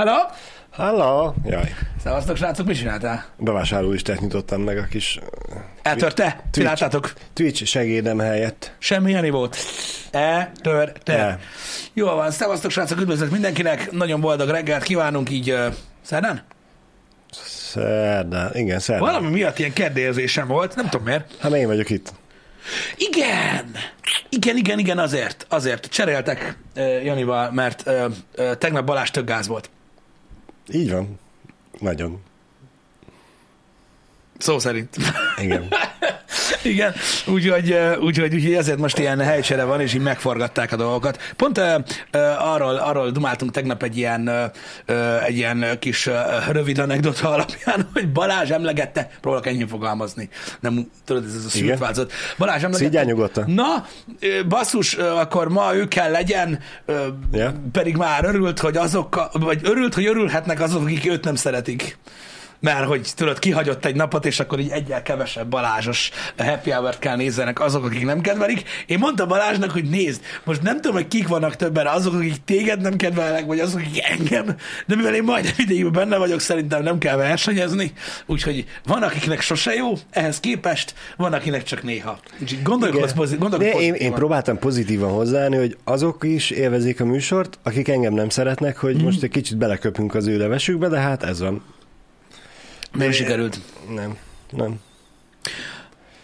Halló? Halló! Jaj, Szevasztok, srácok, mit csináltál? bevásárló is nyitottam meg a kis Eltörte? Ti láttátok? Twitch segédem helyett. Semmi Jani volt. Eltörte. El. Jól van, szevasztok, srácok, üdvözlet mindenkinek. Nagyon boldog reggelt kívánunk így uh, szerdán? Szerdán, igen, szerdán. Valami miatt ilyen kedélyezésem volt, nem tudom miért. Hát én vagyok itt. Igen! Igen, igen, igen, azért. Azért. Cseréltek uh, Janival, mert uh, uh, tegnap Balázs tök gáz volt. Így van. Nagyon. Szó szerint. Igen. Igen, úgyhogy, úgyhogy, úgyhogy ezért most ilyen helycsere van, és így megforgatták a dolgokat. Pont uh, uh, arról, arról dumáltunk tegnap egy ilyen, uh, uh, egy ilyen kis uh, rövid anekdota alapján, hogy Balázs emlegette, próbálok ennyi fogalmazni, nem tudod, ez, a szült változat. Balázs emlegette. Nyugodtan. Na, basszus, akkor ma ő kell legyen, ö, Ja. pedig már örült, hogy azok, vagy örült, hogy örülhetnek azok, akik őt nem szeretik. Mert hogy tudod, kihagyott egy napot, és akkor így egyel kevesebb Balázsos happy hour kell nézzenek azok, akik nem kedvelik. Én mondtam Balázsnak, hogy nézd, most nem tudom, hogy kik vannak többen, azok, akik téged nem kedvelnek, vagy azok, akik engem, de mivel én majdnem idejében benne vagyok, szerintem nem kell versenyezni, úgyhogy van, akiknek sose jó, ehhez képest, van, akinek csak néha. Úgyhogy gondolkodsz, pozit- De gondolkodsz én, én pozitívan. próbáltam pozitívan hozzáállni, hogy azok is élvezik a műsort, akik engem nem szeretnek, hogy Mhm. most egy kicsit beleköpünk az ő levesükbe, de hát ez van. Nem sikerült. Nem, nem.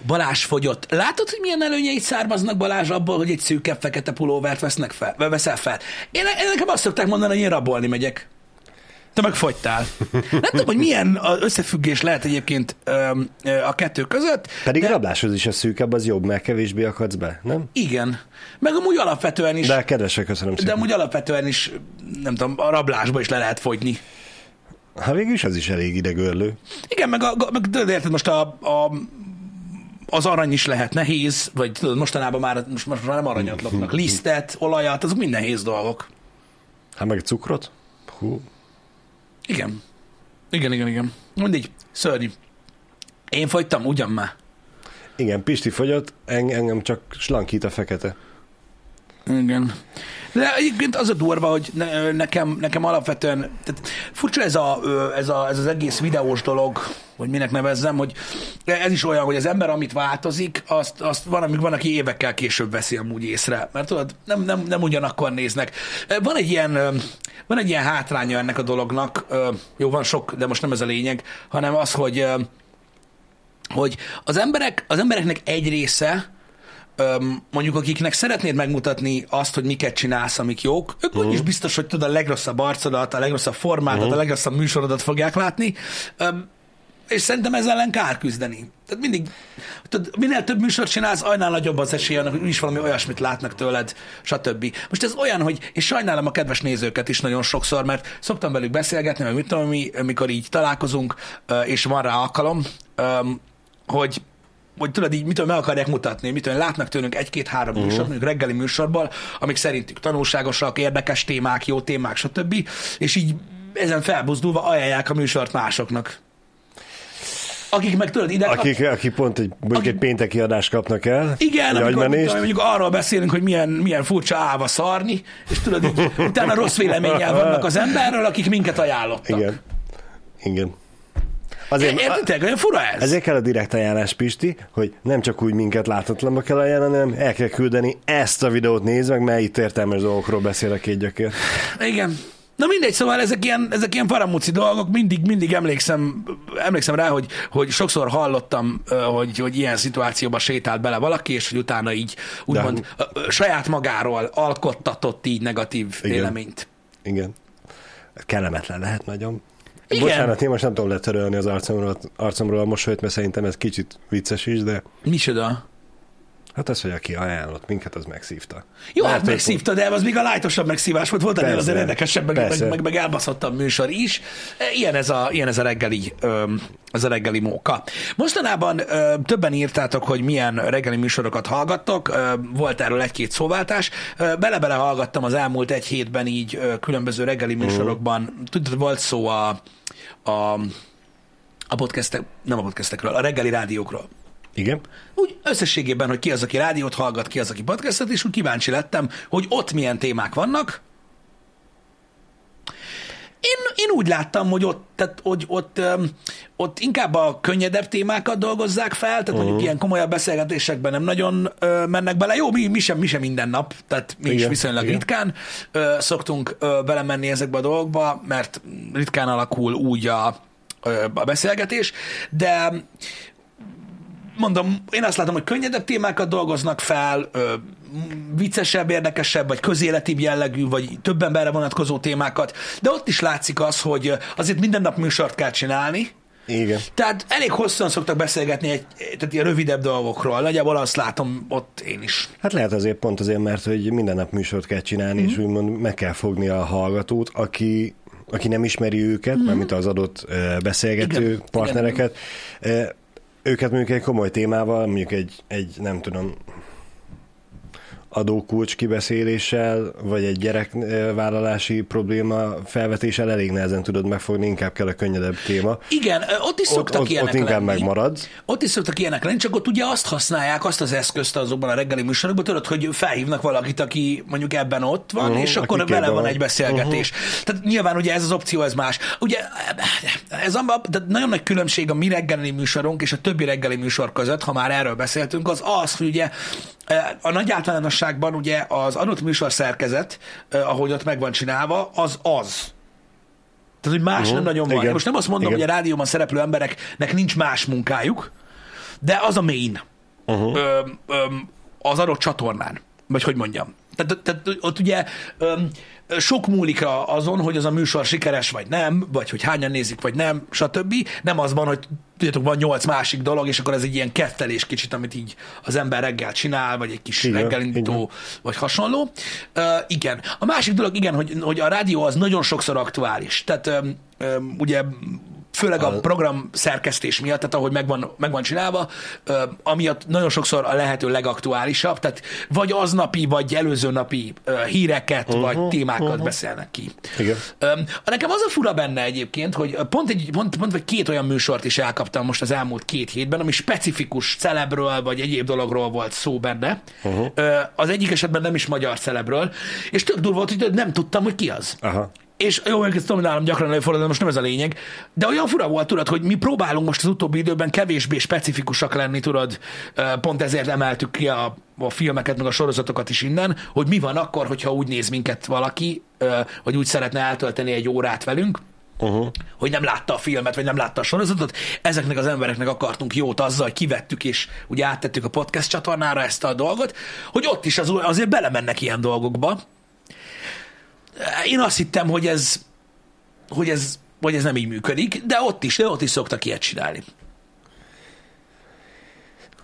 Balázs fogyott. Látod, hogy milyen előnyeit származnak Balázs abból, hogy egy szűkebb fekete pulóvert vesznek fel, veszel fel? Én, én nekem azt szokták mondani, hogy én rabolni megyek. Te meg fogytál. Nem tudom, hogy milyen összefüggés lehet egyébként öm, ö, a kettő között. Pedig de de... rabláshoz is a szűkebb, az jobb, mert kevésbé akadsz be, nem? Igen. Meg amúgy alapvetően is, De de, kedvesek, köszönöm de szépen. amúgy alapvetően is, nem tudom, a rablásba is le lehet fogyni. Hát végül is az is elég idegörlő. Igen, meg, a, meg tudod, érted, most a, a, az arany is lehet nehéz, vagy tudod, mostanában már, most, most már nem aranyat lopnak, lisztet, olajat, azok mind nehéz dolgok. Hát meg cukrot? Hú. Igen. Igen, igen, igen. Mindig, szörnyű. Én fogytam, ugyan már. Igen, Pisti fogyott, eng- engem csak slankít a fekete. Igen. De egyébként az a durva, hogy ne, nekem, nekem alapvetően, tehát furcsa ez, a, ez, a, ez az egész videós dolog, vagy minek nevezzem, hogy ez is olyan, hogy az ember, amit változik, azt, azt van, amíg van, aki évekkel később veszi amúgy észre. Mert tudod, nem, nem, nem ugyanakkor néznek. Van egy ilyen, van egy ilyen hátránya ennek a dolognak, jó, van sok, de most nem ez a lényeg, hanem az, hogy hogy az, emberek, az embereknek egy része, öm, mondjuk akiknek szeretnéd megmutatni azt, hogy miket csinálsz, amik jók, ők uh-huh. is biztos, hogy tudod a legrosszabb arcodat, a legrosszabb formádat, uh-huh. a legrosszabb műsorodat fogják látni, öm, és szerintem ezzel ellen kár küzdeni. Tehát mindig, tudod, minél több műsort csinálsz, annál nagyobb az esély annak, hogy is valami olyasmit látnak tőled, stb. Most ez olyan, hogy, és sajnálom a kedves nézőket is nagyon sokszor, mert szoktam velük beszélgetni, meg mit tudom, mi, amikor így találkozunk, és van rá alkalom, hogy hogy tudod, így mitől meg akarják mutatni, mitől látnak tőlünk egy-két-három uh-huh. műsor, mondjuk reggeli műsorból, amik szerintük tanulságosak, érdekes témák, jó témák, stb. És így ezen felbuzdulva ajánlják a műsort másoknak. Akik meg tudod, ide Akik, akik pont egy, mondjuk Akik- egy pénteki adást kapnak el. igen, amikor tudom, mondjuk arról beszélünk, hogy milyen, milyen furcsa állva szarni, és tudod, így, utána rossz véleménnyel vannak az emberről, akik minket ajánlottak. Igen. Igen. Azért, Értitek? Olyan fura ez? ezért kell a direkt ajánlás, Pisti, hogy nem csak úgy minket láthatatlanba kell ajánlani, hanem el kell küldeni ezt a videót nézd meg, mert itt értelmes dolgokról beszél a két gyökér. Igen. Na mindegy, szóval ezek ilyen, ezek ilyen faramúci dolgok, mindig, mindig emlékszem, emlékszem rá, hogy, hogy sokszor hallottam, hogy, hogy ilyen szituációba sétált bele valaki, és hogy utána így úgymond ö, saját magáról alkottatott így negatív Igen. véleményt. Igen. Kellemetlen lehet nagyon. Igen. Bocsánat, én most nem tudom letörölni az arcomról, arcomról a mosolyt, mert szerintem ez kicsit vicces is, de Micsoda? Hát az, hogy aki ajánlott minket, az megszívta. Jó, Lehet, hát megszívta, de ez még a lájtosabb megszívás volt, volt ennél azért érdekesebb, meg, meg, meg, meg elbaszottabb műsor is. E, Ilyen ez a, ilyen ez a reggeli, ez a reggeli móka. Mostanában többen írtátok, hogy milyen reggeli műsorokat hallgattok, volt erről egy-két szóváltás. Bele-bele hallgattam az elmúlt egy hétben így különböző reggeli műsorokban. Tudod, volt szó a, a, a podcastek, nem a podcastekről, a reggeli rádiókról. Igen? Úgy összességében, hogy ki az, aki rádiót hallgat, ki az, aki podcastet, és úgy kíváncsi lettem, hogy ott milyen témák vannak. Én én úgy láttam, hogy ott, tehát, hogy ott, öm, ott inkább a könnyedebb témákat dolgozzák fel, tehát uh-huh. mondjuk ilyen komolyabb beszélgetésekben nem nagyon ö, mennek bele. Jó, mi, mi, sem, mi sem minden nap, tehát mi igen, is viszonylag igen. ritkán ö, szoktunk ö, belemenni ezekbe a dolgokba, mert ritkán alakul úgy a, ö, a beszélgetés, de mondom, én azt látom, hogy könnyedebb témákat dolgoznak fel, ö, viccesebb, érdekesebb, vagy közéletibb jellegű, vagy több emberre vonatkozó témákat, de ott is látszik az, hogy azért minden nap műsort kell csinálni, Igen. tehát elég hosszan szoktak beszélgetni egy, tehát ilyen rövidebb dolgokról. Nagyjából azt látom ott én is. Hát lehet azért pont azért, mert hogy minden nap műsort kell csinálni, mm-hmm. és úgymond meg kell fogni a hallgatót, aki aki nem ismeri őket, mm-hmm. mint az adott beszélgető Igen. partnereket, Igen. Őket mondjuk egy komoly témával, mondjuk egy, egy nem tudom, adókulcs kibeszéléssel, vagy egy gyerekvállalási probléma felvetéssel elég nehezen tudod megfogni, inkább kell a könnyedebb téma. Igen, ott is szoktak ott, ilyenek ott inkább lenni. megmaradsz. Ott is szoktak ilyenek lenni, csak ott ugye azt használják, azt az eszközt azokban a reggeli műsorokban, tudod, hogy felhívnak valakit, aki mondjuk ebben ott van, uh-huh, és akkor vele van egy beszélgetés. Uh-huh. Tehát nyilván ugye ez az opció, ez más. Ugye ez a, tehát nagyon nagy különbség a mi reggeli műsorunk és a többi reggeli műsor között, ha már erről beszéltünk, az az, hogy ugye a nagy általánosságban ugye az adott műsor szerkezet, ahogy ott meg van csinálva, az az. Tehát, hogy más uh-huh. nem nagyon van. Igen. Most nem azt mondom, Igen. hogy a rádióban szereplő embereknek nincs más munkájuk, de az a main uh-huh. ö, ö, az adott csatornán. Vagy hogy mondjam. Tehát, tehát ott ugye ö, sok múlik azon, hogy az a műsor sikeres vagy nem, vagy hogy hányan nézik vagy nem, stb. Nem az van, hogy tudjátok, van nyolc másik dolog, és akkor ez egy ilyen kettelés kicsit, amit így az ember reggel csinál, vagy egy kis igen, reggelindító, igen. vagy hasonló. Uh, igen. A másik dolog, igen, hogy, hogy a rádió az nagyon sokszor aktuális. Tehát um, um, ugye főleg a program szerkesztés miatt, tehát ahogy megvan, megvan csinálva, amiatt nagyon sokszor a lehető legaktuálisabb, tehát vagy aznapi, vagy előző napi híreket, uh-huh, vagy témákat uh-huh. beszélnek ki. Igen. Nekem az a fura benne egyébként, hogy pont, egy, pont, pont vagy két olyan műsort is elkaptam most az elmúlt két hétben, ami specifikus celebről, vagy egyéb dologról volt szó benne. Uh-huh. Az egyik esetben nem is magyar celebről, és tök durva volt, hogy nem tudtam, hogy ki az. Aha és jó, ezt tudom, nálam gyakran előfordul, de most nem ez a lényeg, de olyan fura volt, tudod, hogy mi próbálunk most az utóbbi időben kevésbé specifikusak lenni, tudod, pont ezért emeltük ki a, a filmeket, meg a sorozatokat is innen, hogy mi van akkor, hogyha úgy néz minket valaki, hogy úgy szeretne eltölteni egy órát velünk, uh-huh. hogy nem látta a filmet, vagy nem látta a sorozatot. Ezeknek az embereknek akartunk jót azzal, hogy kivettük, és ugye áttettük a podcast csatornára ezt a dolgot, hogy ott is az, azért belemennek ilyen dolgokba, én azt hittem, hogy ez, hogy ez, hogy ez nem így működik, de ott is, de ott is szoktak ilyet csinálni.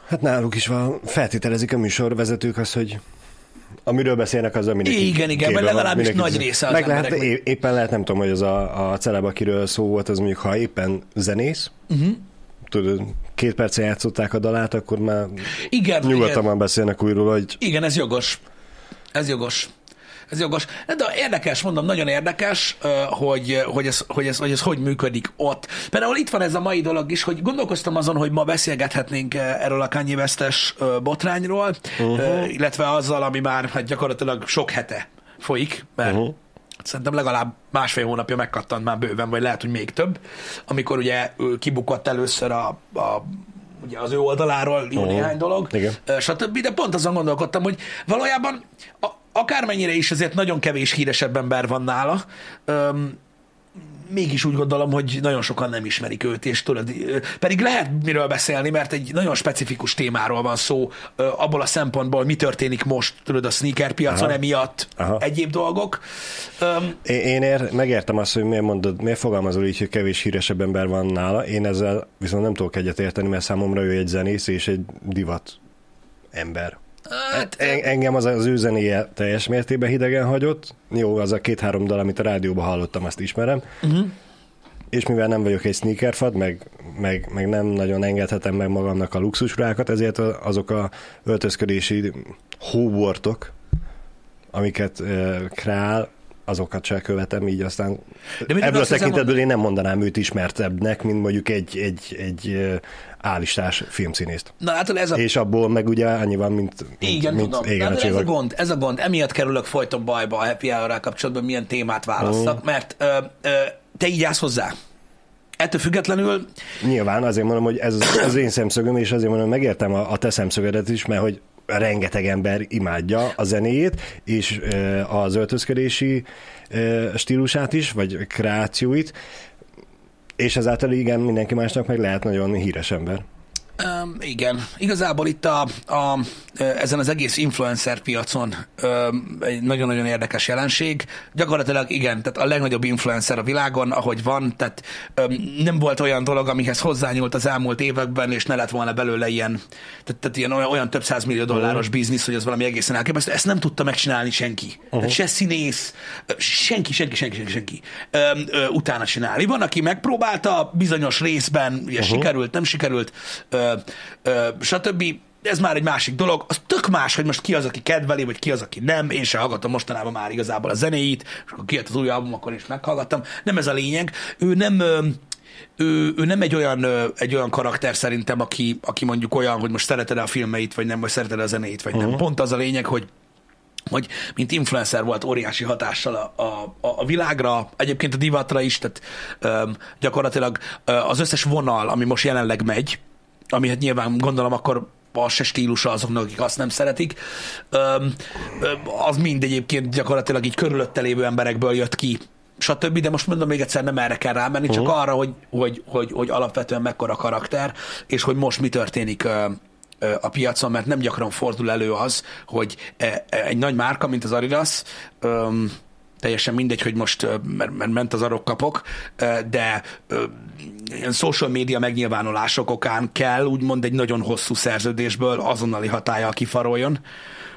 Hát náluk is van, feltételezik a műsorvezetők az, hogy amiről beszélnek, az a mindenki Igen, igen, mert legalábbis nagy része az meg lehet, éppen lehet, nem tudom, hogy az a, a celeb, akiről szó volt, az mondjuk, ha éppen zenész, uh-huh. tudod, két percen játszották a dalát, akkor már igen, nyugodtan igen. beszélnek újról, hogy... Igen, ez jogos. Ez jogos. Ez jogos. De érdekes, mondom, nagyon érdekes, hogy, hogy, ez, hogy, ez, hogy ez hogy működik ott. Például itt van ez a mai dolog is, hogy gondolkoztam azon, hogy ma beszélgethetnénk erről a Kanye West-es botrányról, uh-huh. illetve azzal, ami már hát gyakorlatilag sok hete folyik, mert uh-huh. Szerintem legalább másfél hónapja megkattant már bőven, vagy lehet, hogy még több, amikor ugye kibukott először a, a ugye az ő oldaláról jó uh-huh. néhány dolog, Igen. stb. De pont azon gondolkodtam, hogy valójában a, akármennyire is azért nagyon kevés híresebb ember van nála, öm, mégis úgy gondolom, hogy nagyon sokan nem ismerik őt, és tudod, pedig lehet miről beszélni, mert egy nagyon specifikus témáról van szó, abból a szempontból, mi történik most, tudod, a sneaker piacon Aha. emiatt, Aha. egyéb dolgok. Um, én, ér, megértem azt, hogy miért mondod, miért fogalmazol így, hogy kevés híresebb ember van nála, én ezzel viszont nem tudok egyet érteni, mert számomra ő egy zenész és egy divat ember. Hát, Engem az az ő zenéje teljes mértékben hidegen hagyott. Jó, az a két-három dal, amit a rádióban hallottam, azt ismerem. Uh-huh. És mivel nem vagyok egy sneakerfad, meg, meg, meg nem nagyon engedhetem meg magamnak a luxusrákat, ezért azok a öltözködési hóbortok, amiket uh, král, azokat se követem, így aztán De ebből a tekintetből én nem mondanám őt ismertebbnek, mint mondjuk egy, egy, egy állistás filmszínészt. Na hát ez a... És abból meg ugye annyi van, mint, mint Igen, mint tudom. Igen, ez a gond, ez a gond. Emiatt kerülök folyton bajba a happy hour kapcsolatban, milyen témát választak, uh-huh. mert ö, ö, te így állsz hozzá? Ettől függetlenül... Nyilván azért mondom, hogy ez az én szemszögöm, és azért mondom, megértem a, a te szemszögedet is, mert hogy rengeteg ember imádja a zenéjét, és az öltözködési stílusát is, vagy kreációit, és ezáltal igen, mindenki másnak meg lehet nagyon híres ember. Um, igen, igazából itt a, a, ezen az egész influencer piacon um, egy nagyon-nagyon érdekes jelenség. Gyakorlatilag igen, tehát a legnagyobb influencer a világon, ahogy van, tehát um, nem volt olyan dolog, amihez hozzányúlt az elmúlt években, és ne lett volna belőle ilyen, tehát, tehát ilyen olyan, olyan több millió dolláros uh-huh. biznisz, hogy az valami egészen elképesztő. Ezt nem tudta megcsinálni senki. Uh-huh. Tehát se színész, senki, senki, senki, senki, senki um, uh, utána csinálni. Van, aki megpróbálta, bizonyos részben, ugye uh-huh. sikerült, nem sikerült, uh, ö, stb. Ez már egy másik dolog. Az tök más, hogy most ki az, aki kedveli, vagy ki az, aki nem. Én sem hallgatom mostanában már igazából a zenéit, és akkor kijött az új album, akkor is meghallgattam. Nem ez a lényeg. Ő nem... ő, ő nem egy olyan, egy olyan karakter szerintem, aki, aki mondjuk olyan, hogy most szereted a filmeit, vagy nem, vagy szereted a zenét, vagy uh-huh. nem. Pont az a lényeg, hogy hogy mint influencer volt óriási hatással a, a, a világra, egyébként a divatra is, tehát um, gyakorlatilag uh, az összes vonal, ami most jelenleg megy, ami hát nyilván gondolom akkor az se stílusa azoknak, akik azt nem szeretik. Öm, az mind egyébként gyakorlatilag így körülötte lévő emberekből jött ki, stb. De most mondom még egyszer, nem erre kell rámenni, uh-huh. csak arra, hogy, hogy, hogy, hogy alapvetően mekkora karakter, és hogy most mi történik a piacon, mert nem gyakran fordul elő az, hogy e, e, egy nagy márka, mint az Adidas, teljesen mindegy, hogy most mert, mert ment az arok kapok, de ilyen social média megnyilvánulások okán kell úgymond egy nagyon hosszú szerződésből azonnali hatája kifaroljon.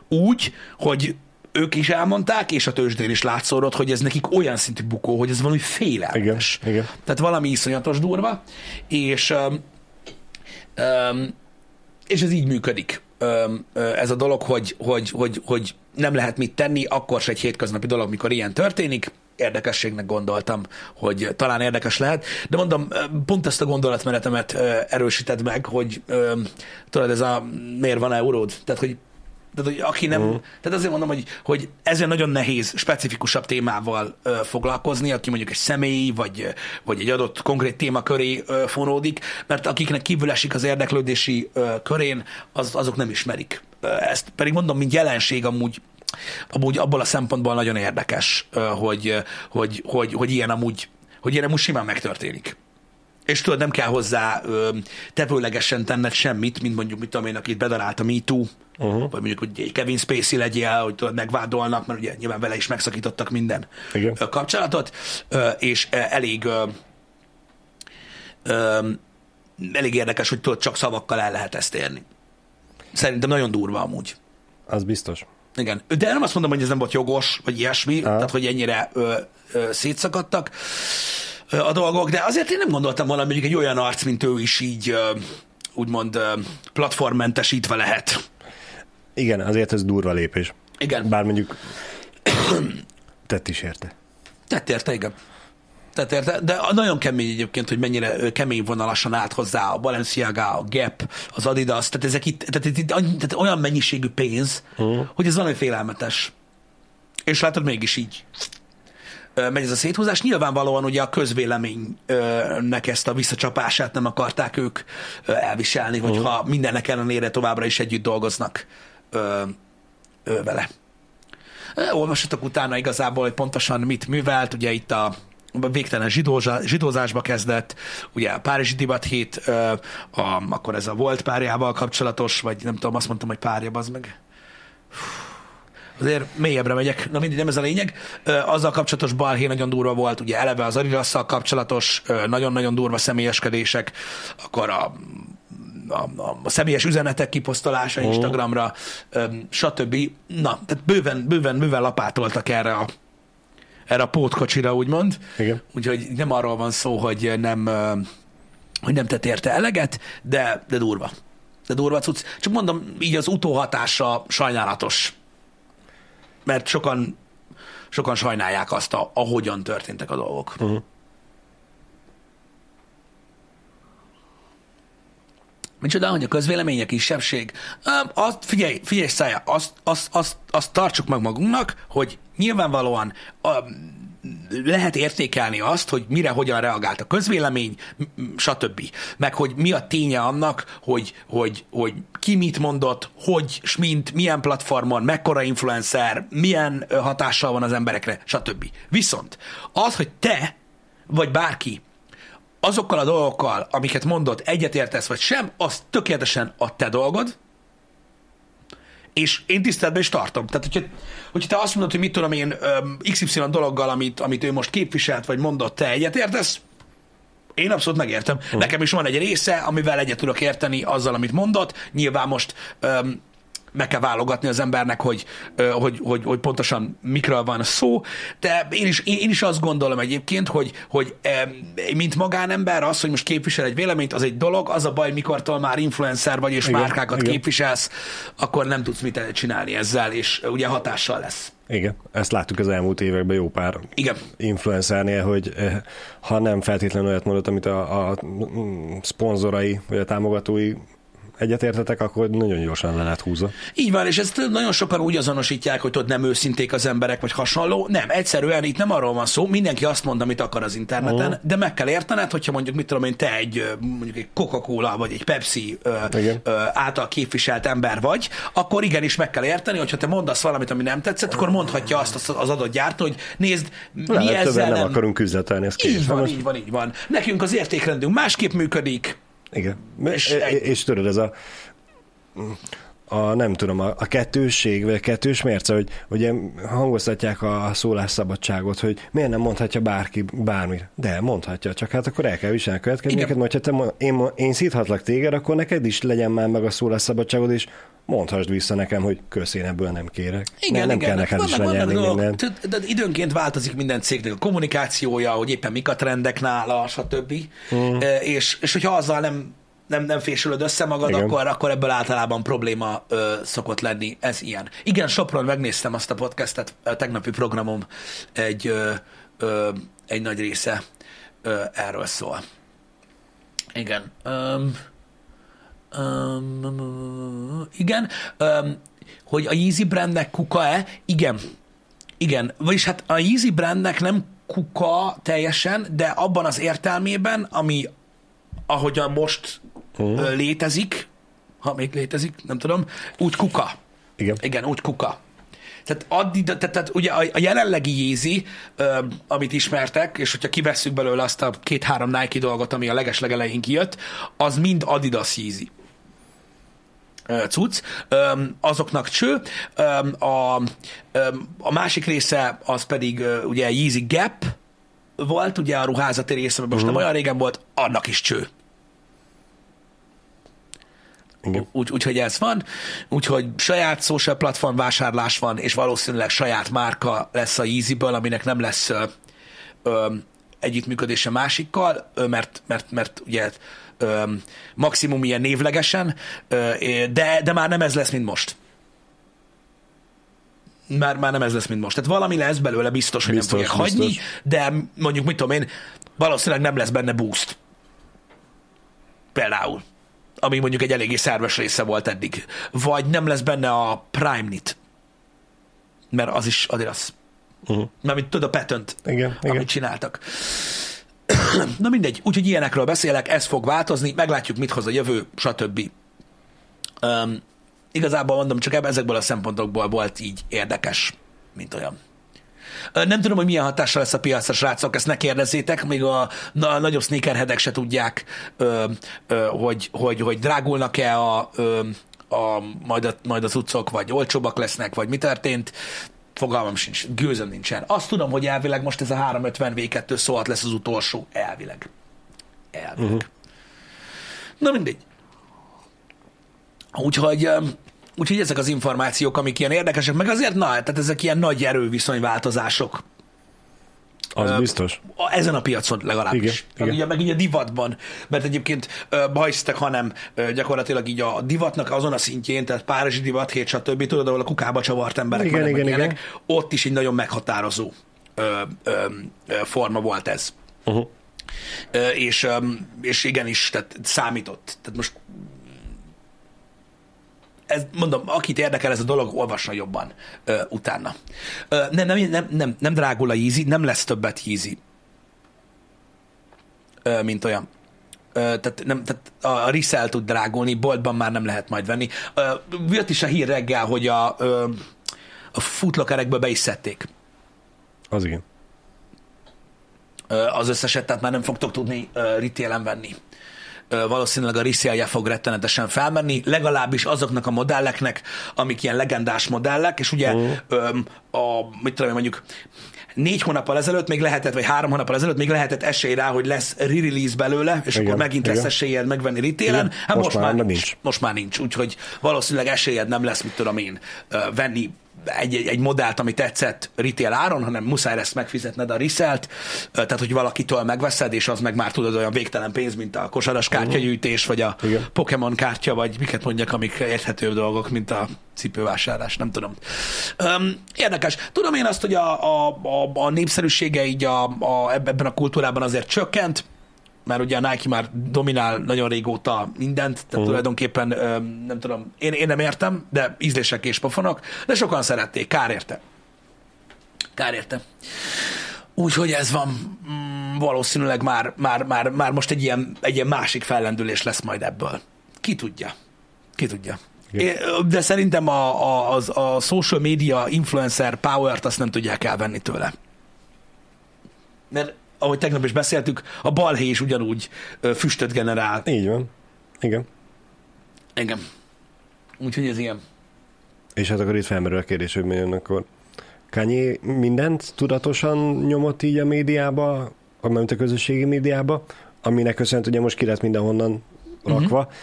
Úgy, hogy ők is elmondták, és a tőzsdén is látszódott, hogy ez nekik olyan szintű bukó, hogy ez valami félelmetes. Igen, igen. Tehát valami iszonyatos durva, és um, um, és ez így működik. Um, ez a dolog, hogy, hogy, hogy, hogy nem lehet mit tenni, akkor se egy hétköznapi dolog, mikor ilyen történik, érdekességnek gondoltam, hogy talán érdekes lehet, de mondom, pont ezt a gondolatmenetemet erősíted meg, hogy tudod, ez a miért van euród? Tehát, hogy tehát, hogy aki nem, uh-huh. tehát azért mondom, hogy, hogy ezzel nagyon nehéz specifikusabb témával ö, foglalkozni, aki mondjuk egy személy, vagy, vagy egy adott konkrét téma köré ö, fonódik, mert akiknek kívül esik az érdeklődési ö, körén, az, azok nem ismerik. Ezt pedig mondom, mint jelenség amúgy amúgy abból a szempontból nagyon érdekes, hogy, hogy, hogy, hogy ilyen amúgy, hogy ilyen amúgy simán megtörténik. És tudod, nem kell hozzá ö, tevőlegesen tenned semmit, mint mondjuk, mit tudom én, akit bedarált a MeToo, uh-huh. vagy mondjuk, hogy egy Kevin Spacey legyél, hogy tudod, megvádolnak, mert ugye nyilván vele is megszakítottak minden Igen. kapcsolatot, ö, és elég ö, ö, elég érdekes, hogy tudod, csak szavakkal el lehet ezt érni. Szerintem nagyon durva amúgy. Az biztos. Igen. De nem azt mondom, hogy ez nem volt jogos, vagy ilyesmi, Aha. tehát hogy ennyire ö, ö, szétszakadtak ö, a dolgok, de azért én nem gondoltam volna, mondjuk egy olyan arc, mint ő is így ö, úgymond ö, platformmentesítve lehet. Igen, azért ez durva lépés. Igen. Bár mondjuk tett is érte. Tett érte, igen. Tehát érte, de nagyon kemény egyébként, hogy mennyire kemény vonalasan állt hozzá a Balenciaga, a Gap, az Adidas, tehát ezek itt, tehát, itt, tehát olyan mennyiségű pénz, uh-huh. hogy ez valami félelmetes. És látod, mégis így megy ez a széthúzás. Nyilvánvalóan ugye a közvéleménynek ezt a visszacsapását nem akarták ők elviselni, uh-huh. hogyha mindennek ellenére továbbra is együtt dolgoznak vele. Olvassatok utána igazából, hogy pontosan mit művelt, ugye itt a végtelen zsidózá, zsidózásba kezdett, ugye a Párizsi Divat hét, a, akkor ez a volt párjával kapcsolatos, vagy nem tudom, azt mondtam, hogy párja, az meg. Azért mélyebbre megyek, na mindig nem ez a lényeg. Azzal kapcsolatos balhé nagyon durva volt, ugye eleve az adidas kapcsolatos nagyon-nagyon durva személyeskedések, akkor a a, a, a személyes üzenetek kiposztolása oh. Instagramra, stb. Na, tehát bőven, bőven, bőven lapátoltak erre a, erre a pótkocsira, úgymond. Igen. Úgyhogy nem arról van szó, hogy nem, hogy nem tett érte eleget, de, de durva. De durva cucc. Csak mondom, így az utóhatása sajnálatos. Mert sokan, sokan sajnálják azt, a, ahogyan történtek a dolgok. Uh-huh. Micsoda, hogy a közvélemény a kisebbség? Azt, figyelj, figyelj szája, azt, azt, azt, azt tartsuk meg magunknak, hogy nyilvánvalóan a, lehet értékelni azt, hogy mire hogyan reagált a közvélemény, stb. Meg hogy mi a ténye annak, hogy, hogy, hogy ki mit mondott, hogy, s mint, milyen platformon, mekkora influencer, milyen hatással van az emberekre, stb. Viszont az, hogy te, vagy bárki azokkal a dolgokkal, amiket mondott, egyetértesz vagy sem, az tökéletesen a te dolgod, és én tiszteletben is tartom. Tehát, hogyha, hogyha te azt mondod, hogy mit tudom én, XY dologgal, amit, amit ő most képviselt, vagy mondott, te egyetértesz, én abszolút megértem. Uh. Nekem is van egy része, amivel egyet tudok érteni azzal, amit mondott. Nyilván most öm, meg kell válogatni az embernek, hogy, hogy, hogy, hogy pontosan mikről van szó, de én is, én, is azt gondolom egyébként, hogy, hogy mint magánember az, hogy most képvisel egy véleményt, az egy dolog, az a baj, mikortól már influencer vagy és Igen, márkákat igen. képviselsz, akkor nem tudsz mit csinálni ezzel, és ugye hatással lesz. Igen, ezt láttuk az elmúlt években jó pár Igen. influencernél, hogy eh, ha nem feltétlenül olyat mondott, amit a, a mm, szponzorai vagy a támogatói egyetértetek, akkor nagyon gyorsan le lehet húzva. Így van, és ezt nagyon sokan úgy azonosítják, hogy ott nem őszinték az emberek, vagy hasonló. Nem, egyszerűen itt nem arról van szó, mindenki azt mond, amit akar az interneten, Mhm. de meg kell értened, hogyha mondjuk, mit tudom én, te egy mondjuk egy Coca-Cola, vagy egy Pepsi ö, Igen. ö, által képviselt ember vagy, akkor igenis meg kell érteni, hogyha te mondasz valamit, ami nem tetszett, akkor mondhatja azt az- adott gyártó, hogy nézd, mi Lehet, ezzel nem nem... akarunk üzletelni, ez. Így van, Most- így van, így van. Nekünk az értékrendünk másképp működik. Igen. És És, és tudod, ez a a nem tudom, a, a kettősség, vagy a kettős mérce, hogy ugye hangoztatják a szólásszabadságot, hogy miért nem mondhatja bárki bármit. De mondhatja, csak hát akkor el kell viselni a következményeket, mert ha te, én, én szíthatlak téged, akkor neked is legyen már meg a szólásszabadságod, és mondhassd vissza nekem, hogy kösz, én ebből nem kérek. Igen, nem, nem igen. kell neked is lenyelni mindent. de időnként változik minden cégnek a kommunikációja, hogy éppen mik a trendek nála, stb. Mhm. E, És, és hogyha azzal nem, nem, nem fésülöd össze magad, Igen. akkor, akkor ebből általában probléma ö, szokott lenni. Ez ilyen. Igen, Sopron megnéztem azt a podcastet, a tegnapi programom egy, ö, ö, egy nagy része ö, erről szól. Igen. Um, um, igen. Um, hogy a Yeezy brandnek kuka-e? Igen. Igen. Vagyis hát a Yeezy brandnek nem kuka teljesen, de abban az értelmében, ami ahogyan most uh. létezik, ha még létezik, nem tudom, úgy kuka. Igen. Igen, úgy kuka. Tehát, addig, tehát, tehát ugye a, a jelenlegi Yeezy, ö, amit ismertek, és hogyha kivesszük belőle azt a két-három Nike dolgot, ami a legeslegelején kijött, az mind Adidas Yeezy cucc, azoknak cső. A, a másik része az pedig ugye Yeezy Gap volt, ugye a ruházati része, most uh-huh. nem olyan régen volt, annak is cső. Igen. Úgy, úgyhogy ez van, úgyhogy saját social platform vásárlás van, és valószínűleg saját márka lesz a Yeezyből, aminek nem lesz ö, ö, együttműködése másikkal, ö, mert, mert, mert ugye ö, maximum ilyen névlegesen, ö, de, de már nem ez lesz, mint most. Már, már nem ez lesz, mint most. Tehát valami lesz belőle, biztos, hogy Biztos, nem fogják hagyni, biztos. de mondjuk, mit tudom én, valószínűleg nem lesz benne boost. Például ami mondjuk egy eléggé szerves része volt eddig. Vagy nem lesz benne a Prime Knit, mert az is Adidas. Uh-huh. Mert tudod, a patent, Igen, igen. amit csináltak. Na mindegy, úgyhogy ilyenekről beszélek, ez fog változni, meglátjuk, mit hoz a jövő, stb. Um, igazából mondom, csak ezekből a szempontokból volt így érdekes, mint olyan. Nem tudom, hogy milyen hatással lesz a piacra, srácok, ezt ne kérdezzétek, még a, a nagyobb sneakerheadek se tudják, ö, ö, hogy, hogy, hogy drágulnak-e a, ö, a, majd, a, majd az utcok, vagy olcsóbbak lesznek, vagy mi történt. Fogalmam sincs, gőzöm nincsen. Azt tudom, hogy elvileg most ez a 350 V2 szólt lesz az utolsó, elvileg. Elvileg. Uh-huh. Na mindegy. Úgyhogy, úgyhogy ezek az információk, amik ilyen érdekesek, meg azért, na, tehát ezek ilyen nagy erőviszonyváltozások Az Ö, biztos. ezen a piacon legalábbis. Igen, igen. Ugye, meg így a divatban, mert egyébként hisztek, hanem ö, gyakorlatilag így a divatnak azon a szintjén, tehát Párizsi divat, hét, stb. Tudod, ahol a kukába csavart emberek Igen, igen, ilyenek, ott is egy nagyon meghatározó ö, ö, forma volt ez. Uh-huh. Ö, és, ö, és igenis, tehát számított. Tehát most ez, mondom, akit érdekel ez a dolog, olvassa jobban ö, utána. Ö, nem, nem, nem, nem, nem drágul a Yeezy, nem lesz többet Yeezy, ö, mint olyan. Ö, tehát, nem, tehát a resell tud drágulni, boltban már nem lehet majd venni. Ö, jött is a hír reggel, hogy a, ö, a footlockerekből be is szedték Az igen. ö, az összeset, tehát már nem fogtok tudni ö, retailen venni. Valószínűleg a resale fog rettenetesen felmenni, legalábbis azoknak a modelleknek, amik ilyen legendás modellek, és ugye ö, a, mit tudom én, mondjuk négy hónappal ezelőtt még lehetett, vagy három hónappal ezelőtt még lehetett esély rá, hogy lesz re-release belőle, és Igen, akkor megint lesz igen. esélyed megvenni. Igen, Hát most, most már már nincs. Most már nincs, úgyhogy valószínűleg esélyed nem lesz, mit tudom én, venni egy, egy, egy modellt, ami tetszett retail áron, hanem muszáj lesz megfizetned a reselt, tehát hogy valakitől megveszed, és az meg már tudod olyan végtelen pénz, mint a kosaras kártyagyűjtés, vagy a Igen. Pokémon kártya, vagy miket mondjak, amik érthetőbb dolgok, mint a cipővásárlás, nem tudom. Öm, érdekes. Tudom én azt, hogy a, a, a, a népszerűsége így a, a, ebben a kultúrában azért csökkent, mert ugye a Nike már dominál nagyon régóta mindent, tehát uh-huh. tulajdonképpen nem tudom, én, én nem értem, de ízlések és pofonok, de sokan szerették, kár érte. Kár érte. Úgyhogy ez van, mm, valószínűleg már, már, már, már most egy ilyen, egy ilyen másik fellendülés lesz majd ebből. Ki tudja. Ki tudja. É, De szerintem a, a, az, a social media influencer power-t azt nem tudják elvenni tőle. Mert ahogy tegnap is beszéltük, a balhé is ugyanúgy füstöt generál. Így van. Igen. Igen. Úgyhogy ez ilyen. És hát akkor itt felmerül a kérdés, hogy milyen akkor Kanye mindent tudatosan nyomott így a médiába, amint a közösségi médiába, aminek köszönhetően ugye most ki lett mindenhonnan rakva, uh-huh.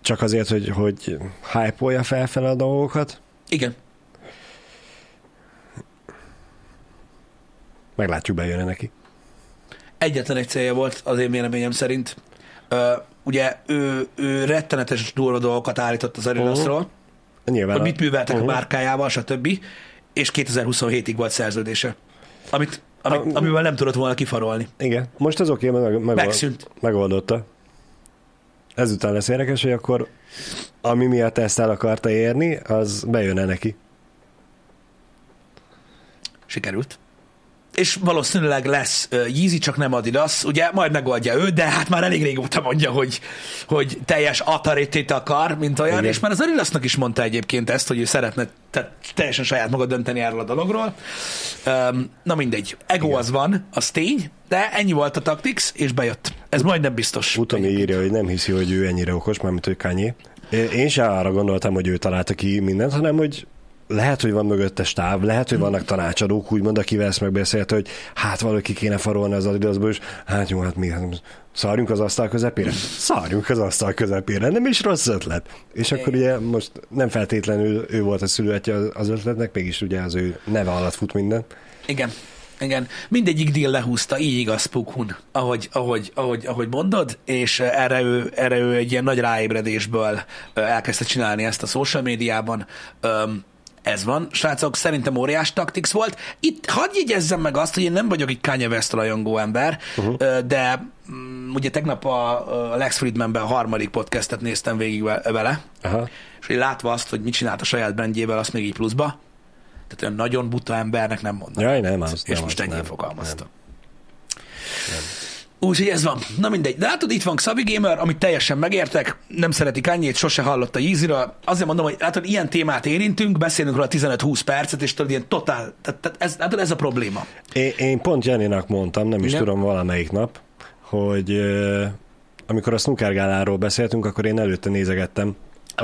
csak azért, hogy, hogy hype-olja felfele a dolgokat. Igen. Meglátjuk, bejön neki. Egyetlen egy célja volt az én véleményem szerint. Ö, ugye ő, ő rettenetes durva dolgokat állított az Adidasról, Nyilván hogy mit műveltek a Mhm. márkájával, stb. És 2027-ig volt szerződése. Amit, amit, A- amivel nem tudott volna kifarolni. Igen. Most az oké, meg, meg, Megszűnt. megoldotta. Ezután lesz érdekes, hogy akkor ami miatt ezt el akarta érni, az bejön neki. Sikerült. És valószínűleg lesz Yeezy, csak nem Adidas. Ugye majd megoldja ő, de hát már elég régóta mondja, hogy, hogy teljes atarétét akar, mint olyan, Igen. és már az Adidasnak is mondta egyébként ezt, hogy ő szeretne tehát teljesen saját maga dönteni erről a dologról. Um, na mindegy. Ego Igen. az van, az tény, de ennyi volt a Tactics, és bejött. Ez majdnem biztos. Utomi írja, hogy nem hiszi, hogy ő ennyire okos, mármint ő Kanye. Én sem arra gondoltam, hogy ő találta ki mindent, hanem hogy lehet, hogy van mögötte stáb, lehet, hogy vannak tanácsadók, úgymond, akivel ezt megbeszélte, hogy hát valaki kéne farolni az adidasból, és hát jó, hát mi, hát szarjunk az asztal közepére? Szarjunk az asztal közepére, nem is rossz ötlet. És akkor ugye most nem feltétlenül ő volt a szülőetje az ötletnek, mégis ugye az ő neve alatt fut minden. Igen. Igen. Mindegyik deal lehúzta, így igaz Pukhun, ahogy, ahogy, ahogy, ahogy mondod, és erre ő, erre ő egy ilyen nagy ráébredésből elkezdte csinálni ezt a social médiában. Ez van. Srácok, szerintem óriás taktix volt. Itt hadd jegyezzem meg azt, hogy én nem vagyok egy Kanye West rajongó ember, uh-huh. de mm, ugye tegnap a, a Lex Friedmanben a harmadik podcastet néztem végig ve- vele, Aha. és hogy látva azt, hogy mit csinált a saját brandjével, azt még így pluszba. Tehát olyan nagyon buta embernek nem mondom. Jaj, nem az. És nem most ennyi nem, fogalmazta. Úgyhogy ez van. Na mindegy. De látod, itt van Xavi Gamer, amit teljesen megértek, nem szeretik annyit, sose hallott a Yeezy-ről. Azért mondom, hogy látod, ilyen témát érintünk, beszélünk róla 15-20 percet, és tudod, ilyen totál, tehát, tehát ez, látod, ez a probléma. Én, én pont Jenny-nak mondtam, nem is Igen. tudom valamelyik nap, hogy amikor a snooker gáláról beszéltünk, akkor én előtte nézegettem